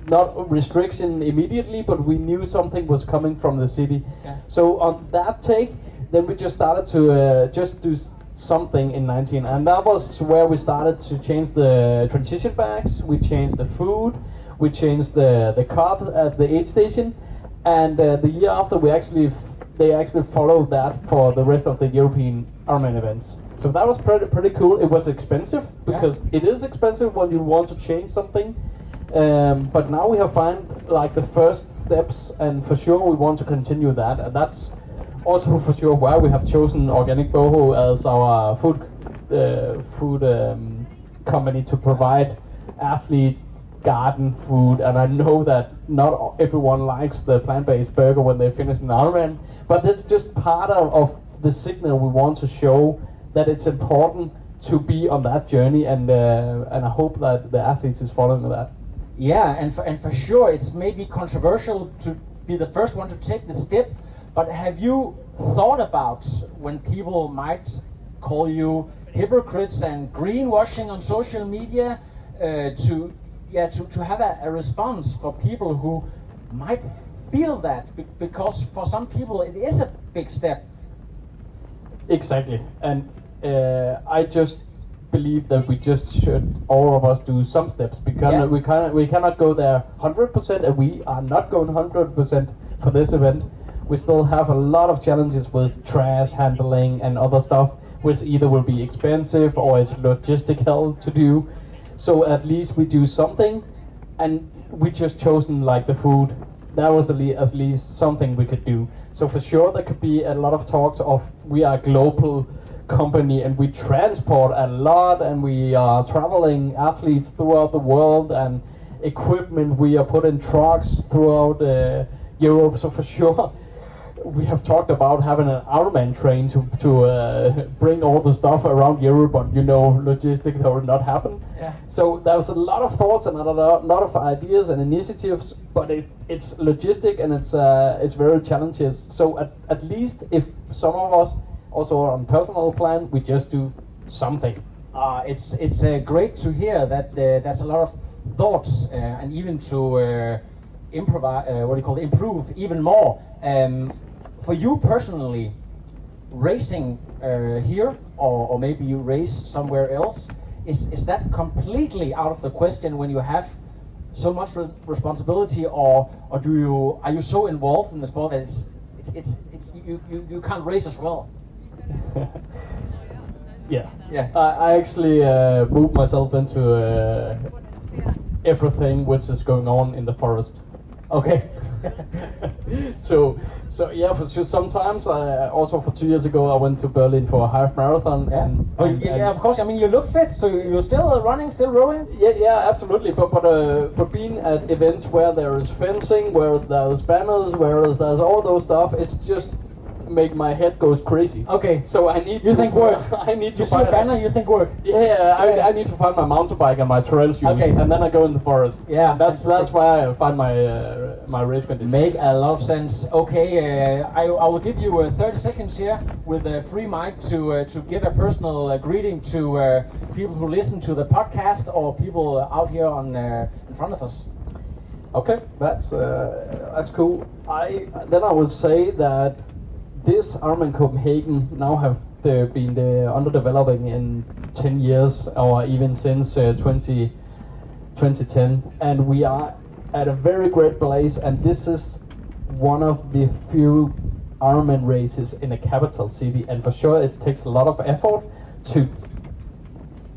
not restriction immediately, but we knew something was coming from the city. Yeah. So on that take, then we just started to uh, just do something in 19, and that was where we started to change the transition bags. We changed the food. We changed the the cup at the aid station, and uh, the year after we actually f- they actually followed that for the rest of the European Ironman events. So that was pretty pretty cool. It was expensive because it is expensive when you want to change something. Um, but now we have found like the first steps, and for sure we want to continue that. And that's also for sure why we have chosen Organic Boho as our food uh, food um, company to provide athlete garden food. And I know that not everyone likes the plant-based burger when they finish an Ironman, but that's just part of, of the signal we want to show that it's important to be on that journey, and uh, and I hope that the athletes is following that. Yeah, and for, and for sure, it's maybe controversial to be the first one to take the step. But have you thought about when people might call you hypocrites and greenwashing on social media uh, to yeah to, to have a, a response for people who might feel that be- because for some people it is a big step. Exactly, and uh, I just believe that we just should all of us do some steps because Yeah. we cannot we cannot go there hundred percent, and we are not going hundred percent for this event. We still have a lot of challenges with trash handling and other stuff, which either will be expensive or it's logistical to do. So at least we do something, and we just chosen like the food. That was at least, something we could do. So for sure there could be a lot of talks of we are global company and we transport a lot and we are traveling athletes throughout the world and equipment we are putting trucks throughout uh, Europe. So for sure we have talked about having an Ironman train to to uh, bring all the stuff around Europe, but you know, logistics that will not happen. Yeah. So there was a lot of thoughts and a lot, lot of ideas and initiatives, but it, it's logistic and it's uh, it's very challenges. So at, at least if some of us also on personal plan, we just do something. Uh, it's it's uh, great to hear that uh, there's a lot of thoughts uh, and even to uh, improvise, what do you call it, improve even more. Um, for you personally, racing here or, or maybe you race somewhere else, is, is that completely out of the question when you have so much re- responsibility or, or do you are you so involved in the sport that it's, it's, it's, it's you, you, you can't race as well? Yeah. Yeah. I, I actually uh, moved myself into uh, everything which is going on in the forest. Okay. so, so yeah, for sure. Sometimes, I, also for two years ago, I went to Berlin for a half marathon. And, Oh, and- yeah, and- yeah, of course. I mean, you look fit, so you're still uh, running, still rowing. Yeah, yeah, absolutely. But but uh, for being at events where there is fencing, where there's banners, where there's all those stuff, it's just make my head goes crazy. Okay. So I need You to think work? I need to You see find a banner, you think work. Yeah, Yeah. I, I need to find my mountain bike and my trail shoes, Okay. and then I go in the forest. Yeah, that's that's why I find my uh, my race condition. Make a lot of sense. Okay, uh, I, I will give you uh, 30 seconds here with a free mic to uh, to give a personal uh, greeting to uh, people who listen to the podcast or people out here on uh, in front of us. Okay, that's uh, that's cool. I then I would say that this Ironman Copenhagen now have uh, been uh, under developing in 10 years or even since uh, 20, 2010, and we are at a very great place. And this is one of the few Ironman races in a capital city, and for sure it takes a lot of effort to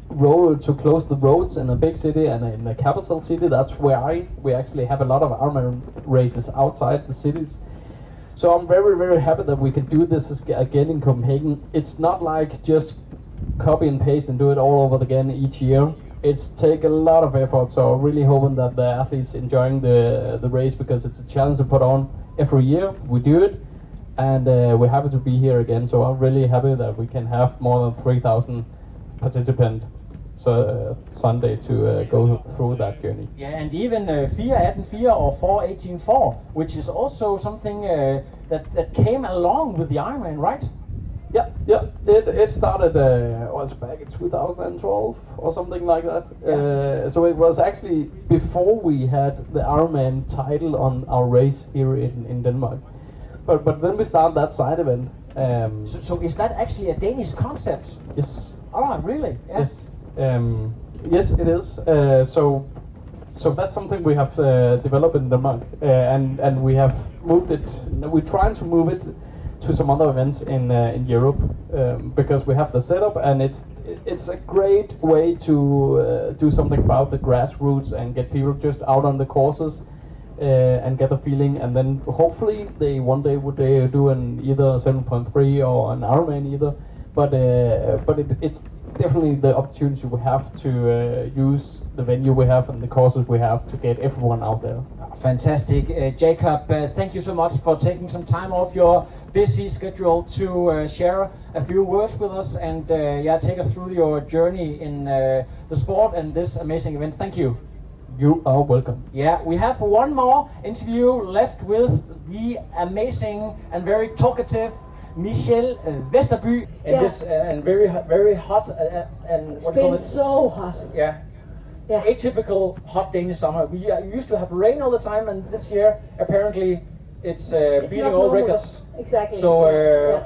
road to close the roads in a big city and in a capital city. That's where I we actually have a lot of Ironman races outside the cities. So I'm very very happy that we can do this again in Copenhagen. It's not like just copy and paste and do it all over again each year. It's take a lot of effort. So I'm really hoping that the athletes enjoying the the race because it's a challenge to put on every year. We do it, and uh, we're happy to be here again. So I'm really happy that we can have more than 3,000 participants so uh, Sunday to uh, go through that journey. Yeah, and even uh, 418 or 4184, which is also something uh, that, that came along with the Ironman, right? Yeah, yeah. It, it started uh, was back in 2012 or something like that. Uh, so it was actually before we had the Ironman title on our race here in, in Denmark. But but then we started that side event. Um, So, so is that actually a Danish concept? yes, Oh, really? Yeah. yes, um, yes, it is. Uh, so so that's something we have uh, developed in Denmark, uh, and and we have moved it. We're trying to move it to some other events in uh, in Europe um, because we have the setup, and it's it's a great way to uh, do something about the grassroots and get people just out on the courses. Uh, and get a feeling, and then hopefully they one day would they do an either 7.3 or an Ironman either, but but it, it's definitely the opportunity we have to uh, use the venue we have and the courses we have to get everyone out there. Fantastic. Uh, Jakob, uh, thank you so much for taking some time off your busy schedule to uh, share a few words with us and uh, yeah, take us through your journey in uh, the sport and this amazing event. Thank you. You are welcome. Yeah, we have one more interview left with the amazing and very talkative Michelle uh, Vesterby and Yeah. this uh, and very very hot uh, uh, and It's what do you call been it? so hot. Yeah. Yeah. Atypical hot Danish summer. We uh, used to have rain all the time, and this year apparently it's, uh, It's beating all records. Exactly. So uh,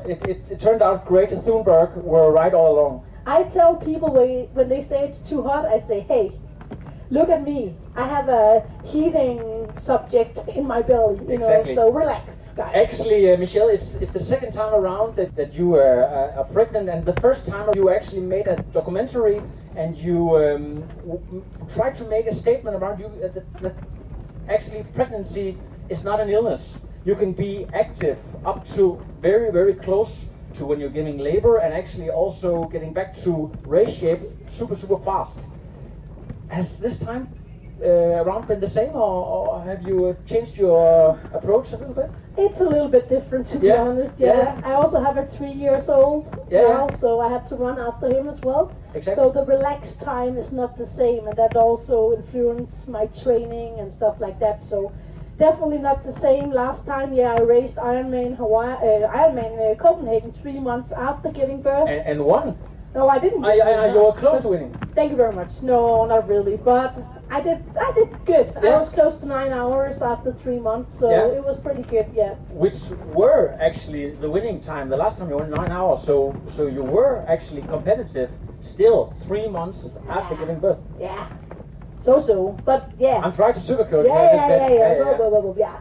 Yeah. it, it, it turned out great. Thunberg were right all along. I tell people when, when they say it's too hot, I say, hey, look at me. I have a heating subject in my belly, you know, Exactly. so relax. Actually, uh, Michelle, it's, it's the second time around that, that you uh, uh, are pregnant, and the first time you actually made a documentary and you um, tried to make a statement about you that, that actually pregnancy is not an illness. You can be active up to very, very close to when you're giving labor and actually also getting back to race shape super, super fast. Has this time around been the same, or, or have you uh, changed your approach a little bit? It's a little bit different, to be Yeah. honest. Yeah. Yeah. I also have a three years old Yeah, now, so I had to run after him as well. Exactly. So the relaxed time is not the same, and that also influenced my training and stuff like that. So definitely not the same. Last time, yeah, I raced Ironman Hawaii, uh, Ironman uh, Copenhagen three months after giving birth. And, and one. No, I didn't. I, I, you were close to winning. Thank you very much. No, not really, but I did. I did good. Yeah. I was close to nine hours after three months, so Yeah. it was pretty good. Yeah. Which were actually the winning time. The last time you won nine hours, so so you were actually competitive. Still three months after giving birth. Yeah. So so, but yeah. I'm trying to sugarcoat. yeah, yeah, yeah, but- yeah, Blah, blah, blah, blah, yeah.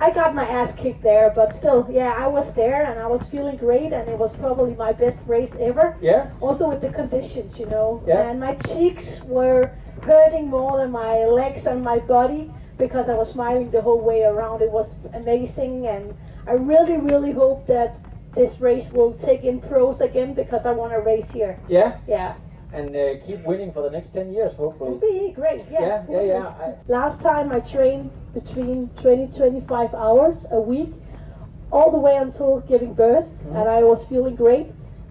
I got my ass kicked there, but still, yeah, I was there and I was feeling great, and it was probably my best race ever. Yeah. Also with the conditions, you know. Yeah. And my cheeks were hurting more than my legs and my body because I was smiling the whole way around. It was amazing, and I really, really hope that this race will take in pros again because I want to race here. Yeah. Yeah. And uh, keep winning for the next ten years, hopefully. It'll be great. Yeah. Yeah, yeah, yeah. I, Last time I trained between 20 25 hours a week, all the way until giving birth, Mm-hmm. and I was feeling great.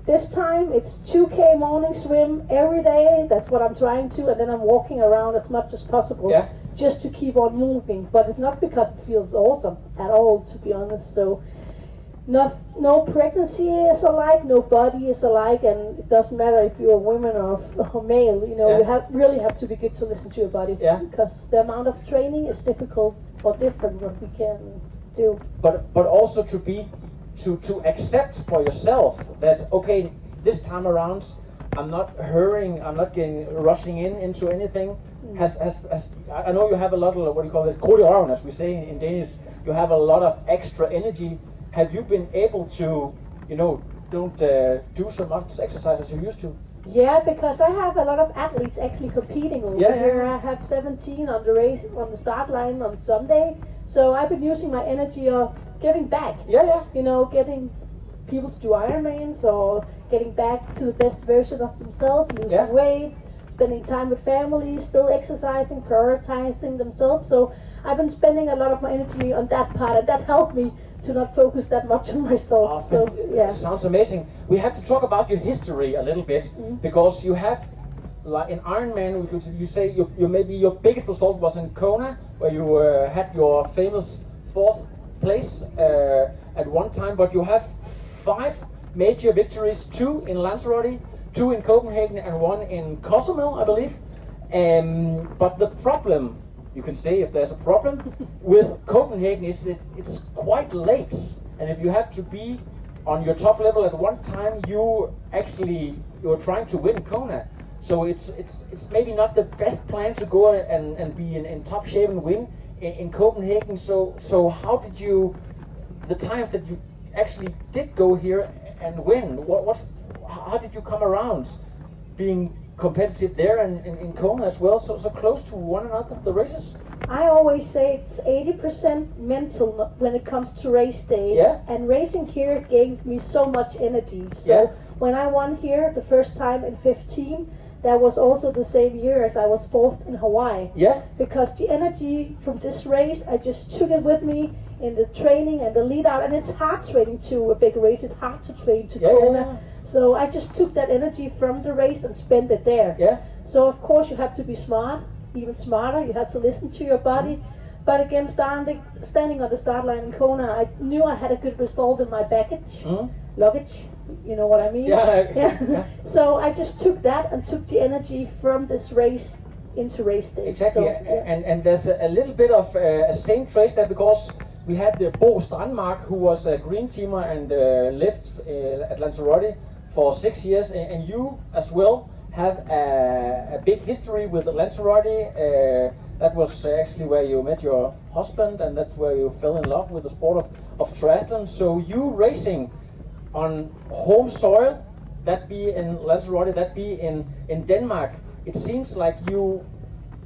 This time it's 2k morning swim every day. That's what I'm trying to, and then I'm walking around as much as possible Yeah. just to keep on moving. But it's not because it feels awesome at all, to be honest. So. No, no pregnancy is alike, no body is alike, and it doesn't matter if you're a woman or, or male. You know, Yeah. you have really have to be good to listen to your body Yeah. because the amount of training is difficult or different what we can do. but but also to be to to accept for yourself that okay this time around I'm not hurrying I'm not getting rushing in into anything mm. has, has, has I know you have a lot of what do you call it, kordeoren, as we say in, in Danish. You have a lot of extra energy. Have you been able to, you know, don't uh, do so much exercise as you used to? Yeah, because I have a lot of athletes actually competing over Yeah, here. I have 17 on the race on the start line on Sunday, so I've been using my energy of giving back. Yeah, yeah. You know, getting people to do Ironmans or getting back to the best version of themselves, losing Yeah. weight, spending time with family, still exercising, prioritizing themselves. So I've been spending a lot of my energy on that part, and that helped me to not focus that much on myself. So yeah. Sounds amazing. We have to talk about your history a little bit because you have, like in Ironman, we could, you say you, you maybe your biggest result was in Kona, where you uh, had your famous fourth place uh, at one time, but you have five major victories: two in Lanzarote, two in Copenhagen, and one in Cozumel, I believe. Um, but the problem, you can say if there's a problem with Copenhagen, is that it's quite late, and if you have to be on your top level at one time, you actually you're trying to win Kona. So it's it's it's maybe not the best plan to go and, and be in, in top shape and win in, in Copenhagen. So so how did you the times that you actually did go here and win? What what how did you come around being competitive there and in, in Kona as well? So so close to one another the races. I always say it's 80% mental when it comes to race day. Yeah. And racing here gave me so much energy. So Yeah. when I won here the first time in 15, that was also the same year as I was fourth in Hawaii. Yeah. Because the energy from this race, I just took it with me in the training and the lead out. And it's hard training to a big race. It's hard to train to Yeah, yeah, Kona. yeah. So I just took that energy from the race and spent it there. Yeah. So of course you have to be smart, even smarter. You have to listen to your body. But again, standing standing on the start line in Kona, I knew I had a good result in my baggage, Mm. luggage. You know what I mean? Yeah, yeah. so I just took that and took the energy from this race into race day. Exactly, So, yeah. and and there's a, a little bit of uh, a same trace there because we had the Bo Strandmark who was a green teamer and uh, left uh, at Lanzarote for six years, and, you as well have a, a big history with Lanzarote. Uh, that was actually where you met your husband, and that's where you fell in love with the sport of, of triathlon. So you racing on home soil, that be in Lanzarote, that be in, in Denmark, it seems like you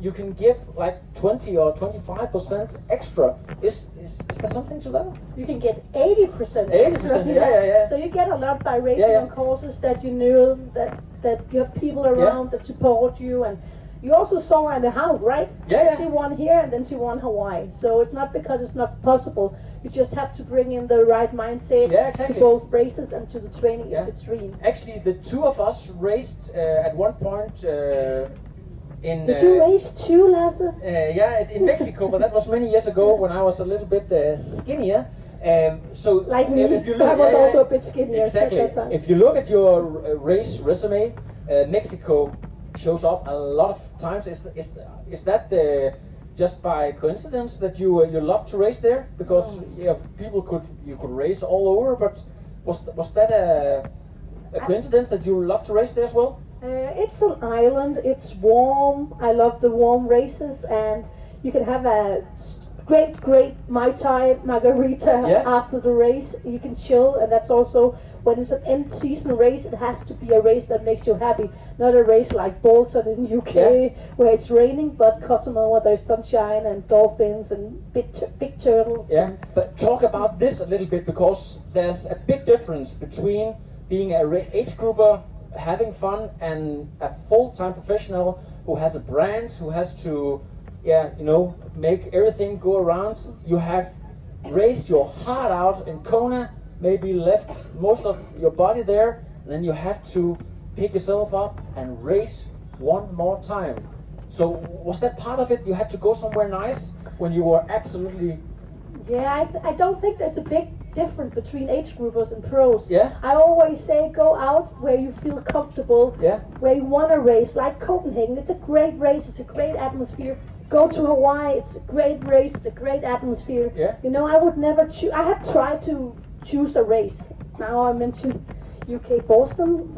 you can give like 20 or 25 percent extra. Is, is, is there something to that? You can get 80% 80%, extra. yeah, yeah, yeah. So you get a lot by racing Yeah, yeah. on courses that you knew that, that you have people around that support you and you also saw on the hound, right? Yeah, yeah. She won here and then she won Hawaii. So it's not because it's not possible. You just have to bring in the right mindset Yeah, exactly. to both races and to the training Yeah. in between. Actually, the two of us raced uh, at one point uh, in. Did you uh, race too, Lasse? Uh, yeah, in Mexico, but that was many years ago when I was a little bit uh, skinnier. Um, so Like me, if you look, I was also a bit skinnier Exactly. at that time. If you look at your uh, race resume, uh, Mexico shows up a lot of times. Is is is that uh, just by coincidence that you uh, you love to race there? Because yeah, people could you could race all over, but was was that a a coincidence that you love to race there as well? Uh, it's an island. It's warm. I love the warm races, and you can have a great, great mai tai margarita Yeah. after the race. You can chill, and that's also when it's an end season race. It has to be a race that makes you happy, not a race like Bolton in UK Yeah. where it's raining, but Cozumel where there's sunshine and dolphins and big, t- big turtles. Yeah, but talk about this a little bit because there's a big difference between being a age grouper, having fun, and a full-time professional who has a brand, who has to, yeah, you know, make everything go around. You have raced your heart out in Kona, maybe left most of your body there, and then you have to pick yourself up and race one more time. So was that part of it? You had to go somewhere nice when you were absolutely Yeah, I, I don't think there's a big difference between age groupers and pros. Yeah. I always say go out where you feel comfortable, Yeah. where you want to race, like Copenhagen. It's a great race, it's a great atmosphere. Go to Hawaii, it's a great race, it's a great atmosphere. Yeah. You know, I would never choose, I have tried to choose a race. Now I mentioned UK Bolton,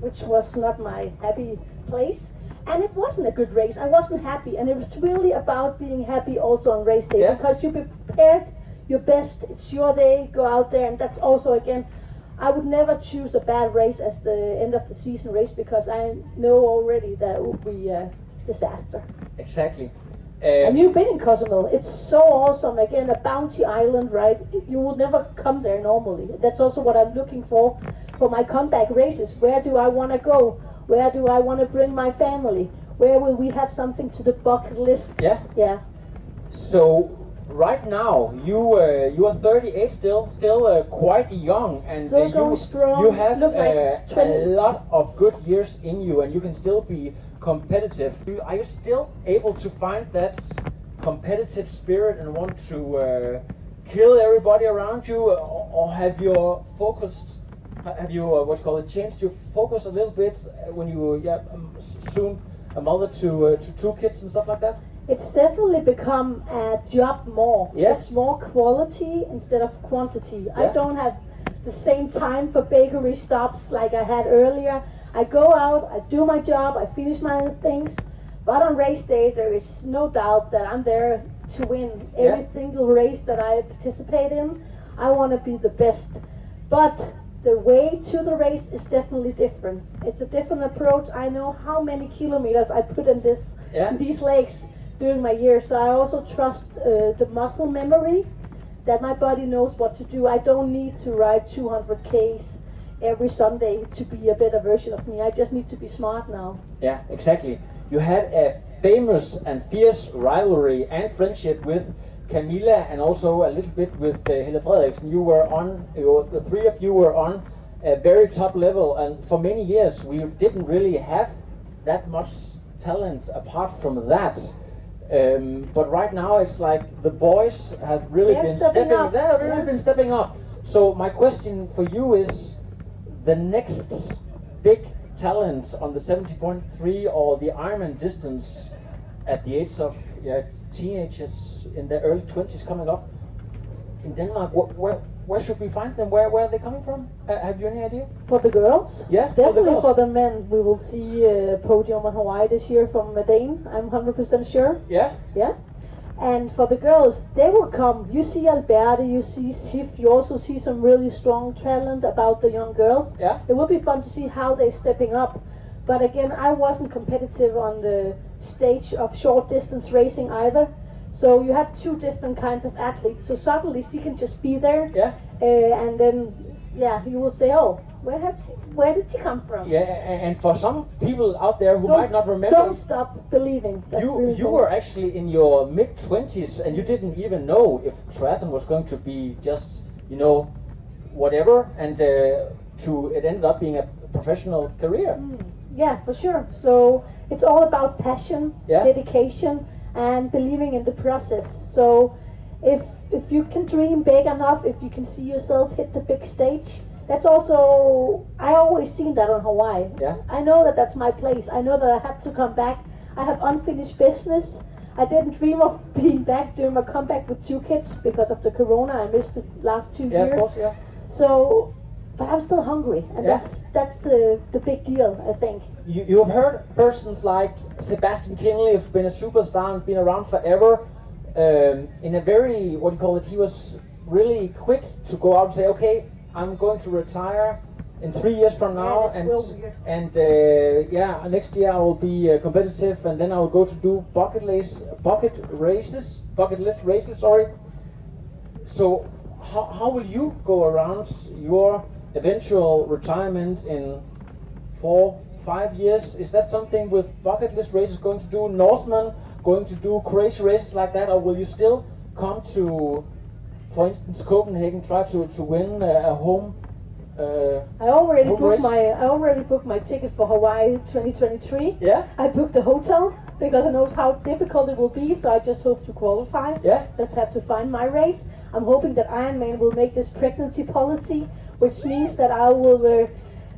which was not my happy place. and it wasn't a good race. I wasn't happy, and it was really about being happy also on race day Yeah. because you prepared your best. It's your day. Go out there, and that's also again. I would never choose a bad race as the end of the season race because I know already that it would be a disaster. Exactly. And Um, you've been in Cozumel. It's so awesome. Again, a bounty island, right? You would never come there normally. That's also what I'm looking for for my comeback races. Where do I want to go? Where do I want to bring my family? Where will we have something to the bucket list? yeah. Yeah. So right now you uh, you are 38 still, still uh, quite young, and Still uh, going you strong. you have like uh, a lot of good years in you, and you can still be competitive. Are you still able to find that competitive spirit and want to uh, kill everybody around you, or, or have your focused? Have you uh, what you call it changed your focus a little bit when you yeah um, soon a mother to uh, to two kids and stuff like that? It's definitely become a job more. Yeah. It's more quality instead of quantity. Yeah. I don't have the same time for bakery stops like I had earlier. I go out, I do my job, I finish my things. But on race day, there is no doubt that I'm there to win every Yeah. single race that I participate in. I want to be the best. But the way to the race is definitely different. It's a different approach. I know how many kilometers I put in this Yeah. in these legs during my years. So I also trust uh, the muscle memory that my body knows what to do. I don't need to ride 200 Ks every Sunday to be a better version of me. I just need to be smart now. Yeah, exactly. You had a famous and fierce rivalry and friendship with Camilla and also a little bit with uh, Helle Frederiksen. You were on, you the three of you were on a very top level, and for many years we didn't really have that much talent apart from that. Um, but right now it's like the boys have really They're been stepping stepping, up, they have really yeah. been stepping up. So my question for you is the next big talent on the 70.3 or the Ironman distance at the age of yeah, teenagers in their early 20s coming up in Denmark, wh- where, where should we find them? Where, where are they coming from? Uh, have you any idea? For the girls? Yeah, for the Definitely for the men. We will see a podium on Hawaii this year from Dane. I'm 100% sure. Yeah? Yeah. And for the girls, they will come. You see Alberta, you see Sif, you also see some really strong talent about the young girls. Yeah. It will be fun to see how they're stepping up. But again, I wasn't competitive on the stage of short distance racing either. So you have two different kinds of athletes. So suddenly she can just be there, Yeah? uh, and then yeah, you will say, oh, where has where did she come from? Yeah, and for some people out there who So might not remember, Don't stop believing. That's you really you were actually in your mid 20s and you didn't even know if triathlon was going to be just, you know, whatever, and uh, to it ended up being a professional career. Yeah, for sure. So it's all about passion, Yeah. dedication, and believing in the process. So if if you can dream big enough, if you can see yourself hit the big stage, that's also I always seen that on Hawaii. Yeah. I know that that's my place. I know that I have to come back. I have unfinished business. I didn't dream of being back during my comeback with two kids because of the corona. I missed the last two Yeah, of years. course, yeah. So, but I'm still hungry, and Yeah. that's that's the the big deal, I think. You, you have heard persons like Sebastian Kienle have been a superstar and been around forever. Um, in a very, what do you call it, he was really quick to go out and say, okay, I'm going to retire in three years from now. that's and and uh, yeah, next year I will be uh, competitive and then I will go to do bucket race, bucket races, bucket list races, sorry. So how, how will you go around your eventual retirement in four, five years? Is that something with bucket list races going to do? Norseman going to do crazy races like that, or will you still come to, for instance, Copenhagen, try to, to win a, a home? Uh, I already home booked race? my I already booked my ticket for Hawaii 2023. Yeah, I booked the hotel because I know how difficult it will be, so I just hope to qualify. yeah, Just have to find my race. I'm hoping that Ironman will make this pregnancy policy, which means that I will uh,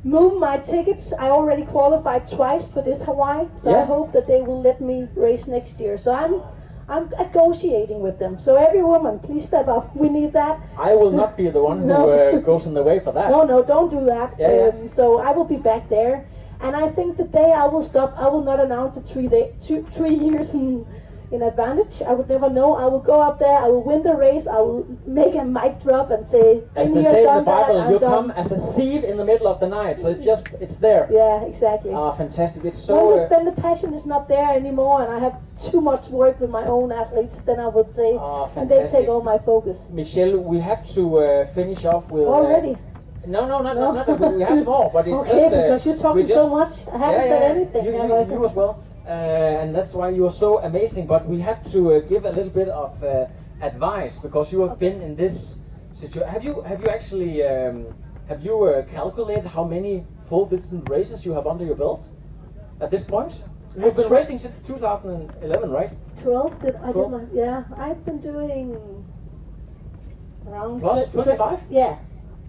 move my tickets. I already qualified twice for this Hawaii, so I hope that they will let me race next year. So I'm I'm negotiating with them. So every woman, please step up. We need that. I will not be the one who uh, goes in the way for that. No, no, don't do that. Yeah, yeah. Um, so I will be back there. And I think the day I will stop, I will not announce it three day, two, three years in, in advantage. I would never know. I will go up there. I will win the race. I will make a mic drop and say, As "Been they say in the that, Bible, you come as a thief in the middle of the night. So it's just, it's there. Yeah, exactly. Ah, fantastic. It's so. the, Uh, when the passion is not there anymore, and I have too much work with my own athletes, then I would say, Ah, and they take all my focus. Michelle, we have to uh, finish off with. uh, Already? no, no, no, no, no, no, we have more, but it's okay, just. Uh, because you're talking we so much. I haven't Yeah, said yeah, anything. You, you, you as well. Uh, and that's why you're so amazing. But we have to uh, give a little bit of uh, advice because you have been in this situation. Have you have you actually um, have you uh, calculated how many full distance races you have under your belt at this point? You've been racing since 2011, right? 12 did I did my yeah I've been doing around Plus tw- tw- 25? yeah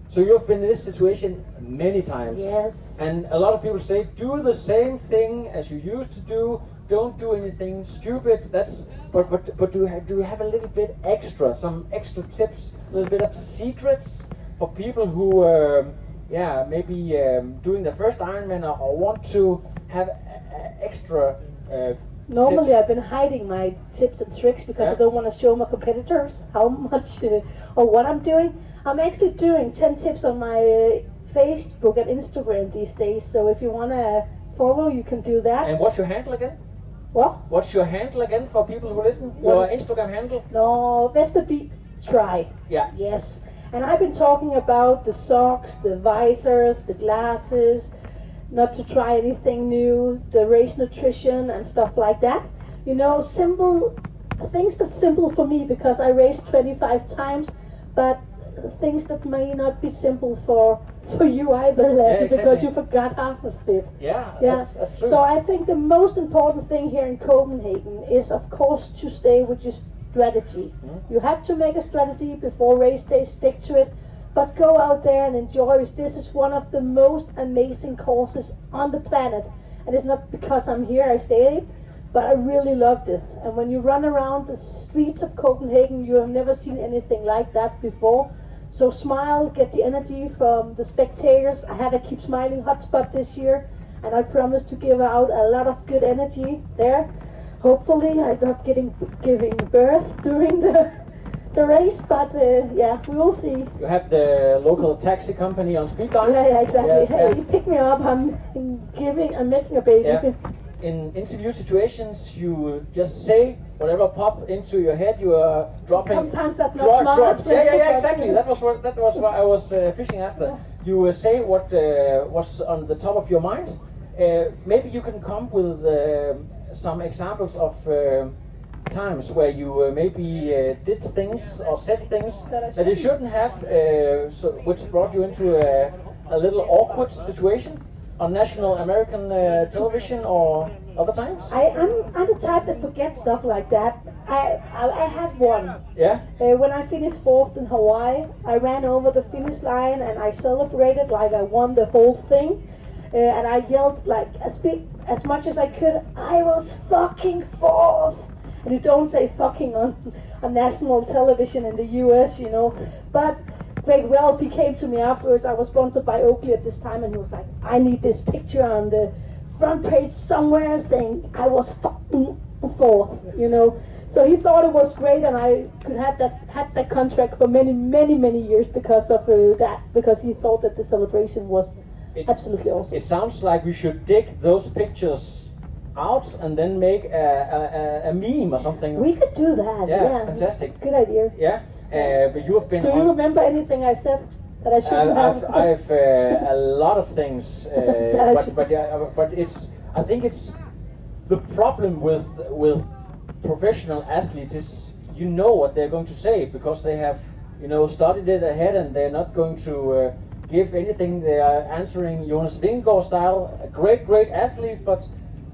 So you've been in this situation many times. Yes. And a lot of people say, do the same thing as you used to do. Don't do anything stupid. That's but but but do you have, do you have a little bit extra, some extra tips, a little bit of secrets for people who, um, yeah, maybe um, doing the first Ironman or, or want to have uh, uh, extra. Uh, normally tips? I've been hiding my tips and tricks because I don't want to show my competitors how much uh, or what I'm doing I'm actually doing 10 tips on my uh, Facebook and Instagram these days so if you want to follow you can do that And what's your handle again? What? What's your handle again for people who listen? Your Instagram handle? No, Vesterby try. Yeah. Yes. And I've been talking about the socks, the visors, the glasses, not to try anything new, the race nutrition and stuff like that. You know, simple things that's simple for me because I raced 25 times, but things that may not be simple for for you either, Lassie, because exactly. you forgot half of it. Yeah, Yeah. that's, that's true. So I think the most important thing here in Copenhagen is, of course, to stay with your strategy. Mm-hmm. You have to make a strategy before race day, stick to it, but go out there and enjoy. This is one of the most amazing courses on the planet, and it's not because I'm here I say it, but I really love this. And when you run around the streets of Copenhagen, you have never seen anything like that before. So smile, get the energy from the spectators. I have a Keep Smiling hotspot this year, and I promise to give out a lot of good energy there. Hopefully, I'm not getting giving birth during the the race, but uh, yeah, we will see. You have the local taxi company on speed dial. Yeah, yeah, exactly. Yeah, hey, yeah. pick me up. I'm giving, I'm making a baby. Yeah. In interview situations, you just say whatever pop into your head. You are dropping. Sometimes that's not Drop, smart. drop. Yeah, yeah, yeah, exactly. That was what that was what I was uh, fishing after. You uh, say what uh, was on the top of your mind. Uh, maybe you can come with uh, some examples of uh, times where you uh, maybe uh, did things or said things that you shouldn't have, uh, so, which brought you into a, a little awkward situation on national American uh, television or other times. I, I'm, I'm the type that forgets stuff like that. I, I, I had one. Yeah. Uh, when I finished fourth in Hawaii, I ran over the finish line and I celebrated like I won the whole thing. Uh, and I yelled like as big as much as I could. I was fucking fourth. And you don't say fucking on on national television in the U.S., you know. But Greg Wells, he came to me afterwards. I was sponsored by Oakley at this time, and he was like, "I need this picture on the front page somewhere saying I was fucking fourth," you know. So he thought it was great, and I could have that had that contract for many, many, many years because of uh, that. Because he thought that the celebration was absolutely awesome. It sounds like we should dig those pictures out and then make a, a, a, a meme or something. We could do that. Yeah, Yeah, fantastic. Good idea. Yeah, uh, but you have been Do you remember anything I said that I shouldn't have? I've, I've uh, a lot of things, uh, but but yeah, uh, but it's. I think it's the problem with with professional athletes is you know what they're going to say because they have you know studied it ahead and they're not going to uh, give anything. They are answering Jonas Vingegaard style, a great great athlete, but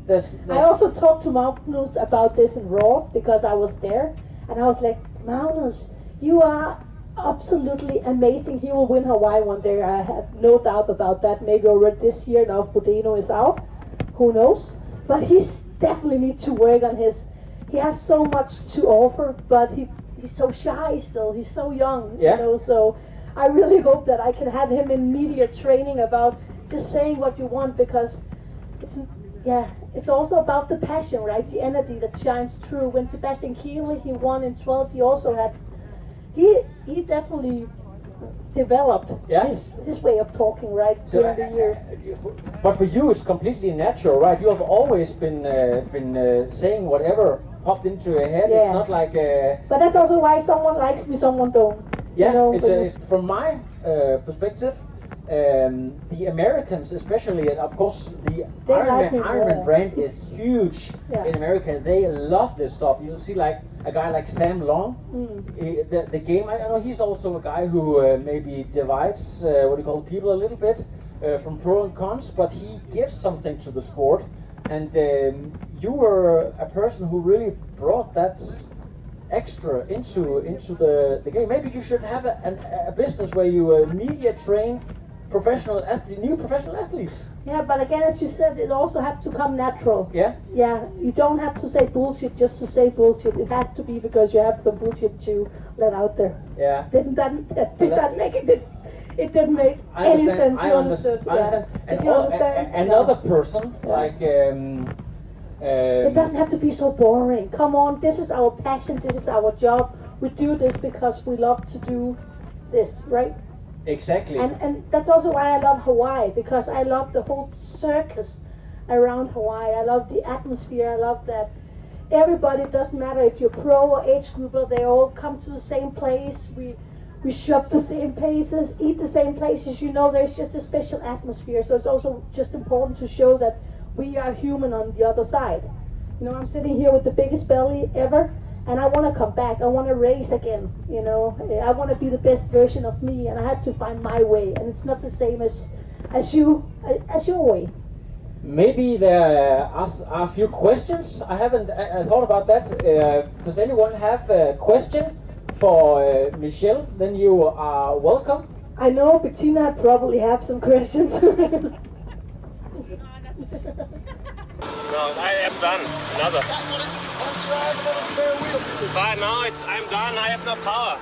there's, I also talked to Magnus about this in Roth because I was there, and I was like, Magnus, you are absolutely amazing. He will win Hawaii one day. I have no doubt about that. Maybe already this year now. Frodeno is out. Who knows? But he's definitely need to work on his. He has so much to offer, but he he's so shy still. He's so young. Yeah. You know, so I really hope that I can have him in media training about just saying what you want because it's yeah, it's also about the passion, right? The energy that shines through. When Sebastian Kienle he won in 12, he also had he he definitely developed Yeah. his his way of talking, right, So, during the years. But for you, it's completely natural, right? You have always been uh, been uh, saying whatever popped into your head. Yeah. It's not like uh, But that's also why someone likes me, someone don't. yeah. you know, it's, uh, it's from my uh, perspective. Um, the Americans, especially, and of course, the They Ironman, like me Ironman more. brand is huge Yeah. in America. They love this stuff. You'll see, like a guy like Sam Long, Mm. Eh, the, the game. I know he's also a guy who uh, maybe divides uh, what do you call it, people a little bit uh, from pro and cons, but he gives something to the sport. And um, you were a person who really brought that extra into into the, the game. Maybe you should have a, an, a business where you uh, media train professional athlete, new professional athletes. Yeah, but again, as you said, it also has to come natural. Yeah. Yeah, you don't have to say bullshit just to say bullshit. It has to be because you have some bullshit to let out there. Yeah. Didn't that, did that make it? It, it didn't make any sense. I You understand. understood? Yeah. understand. And Did you understand? another person like um, It um, doesn't have to be so boring. Come on, this is our passion. This is our job. We do this because we love to do this, right? Exactly. And and that's also why I love Hawaii because I love the whole circus around Hawaii. I love the atmosphere. I love that everybody doesn't matter if you're pro or age grouper. They all come to the same place. We we shop the same places, eat the same places. You know, there's just a special atmosphere. So it's also just important to show that we are human on the other side. You know, I'm sitting here with the biggest belly ever, and I want to come back. I want to race again. You know, I want to be the best version of me, and I had to find my way. And it's not the same as as you as your way. Maybe there are, are a few questions. I haven't I, I thought about that. Uh, does anyone have a question for uh, Michelle? Then you are welcome. I know Bettina probably have some questions. No, I am done. Another. But now it's, I'm done. I have no power.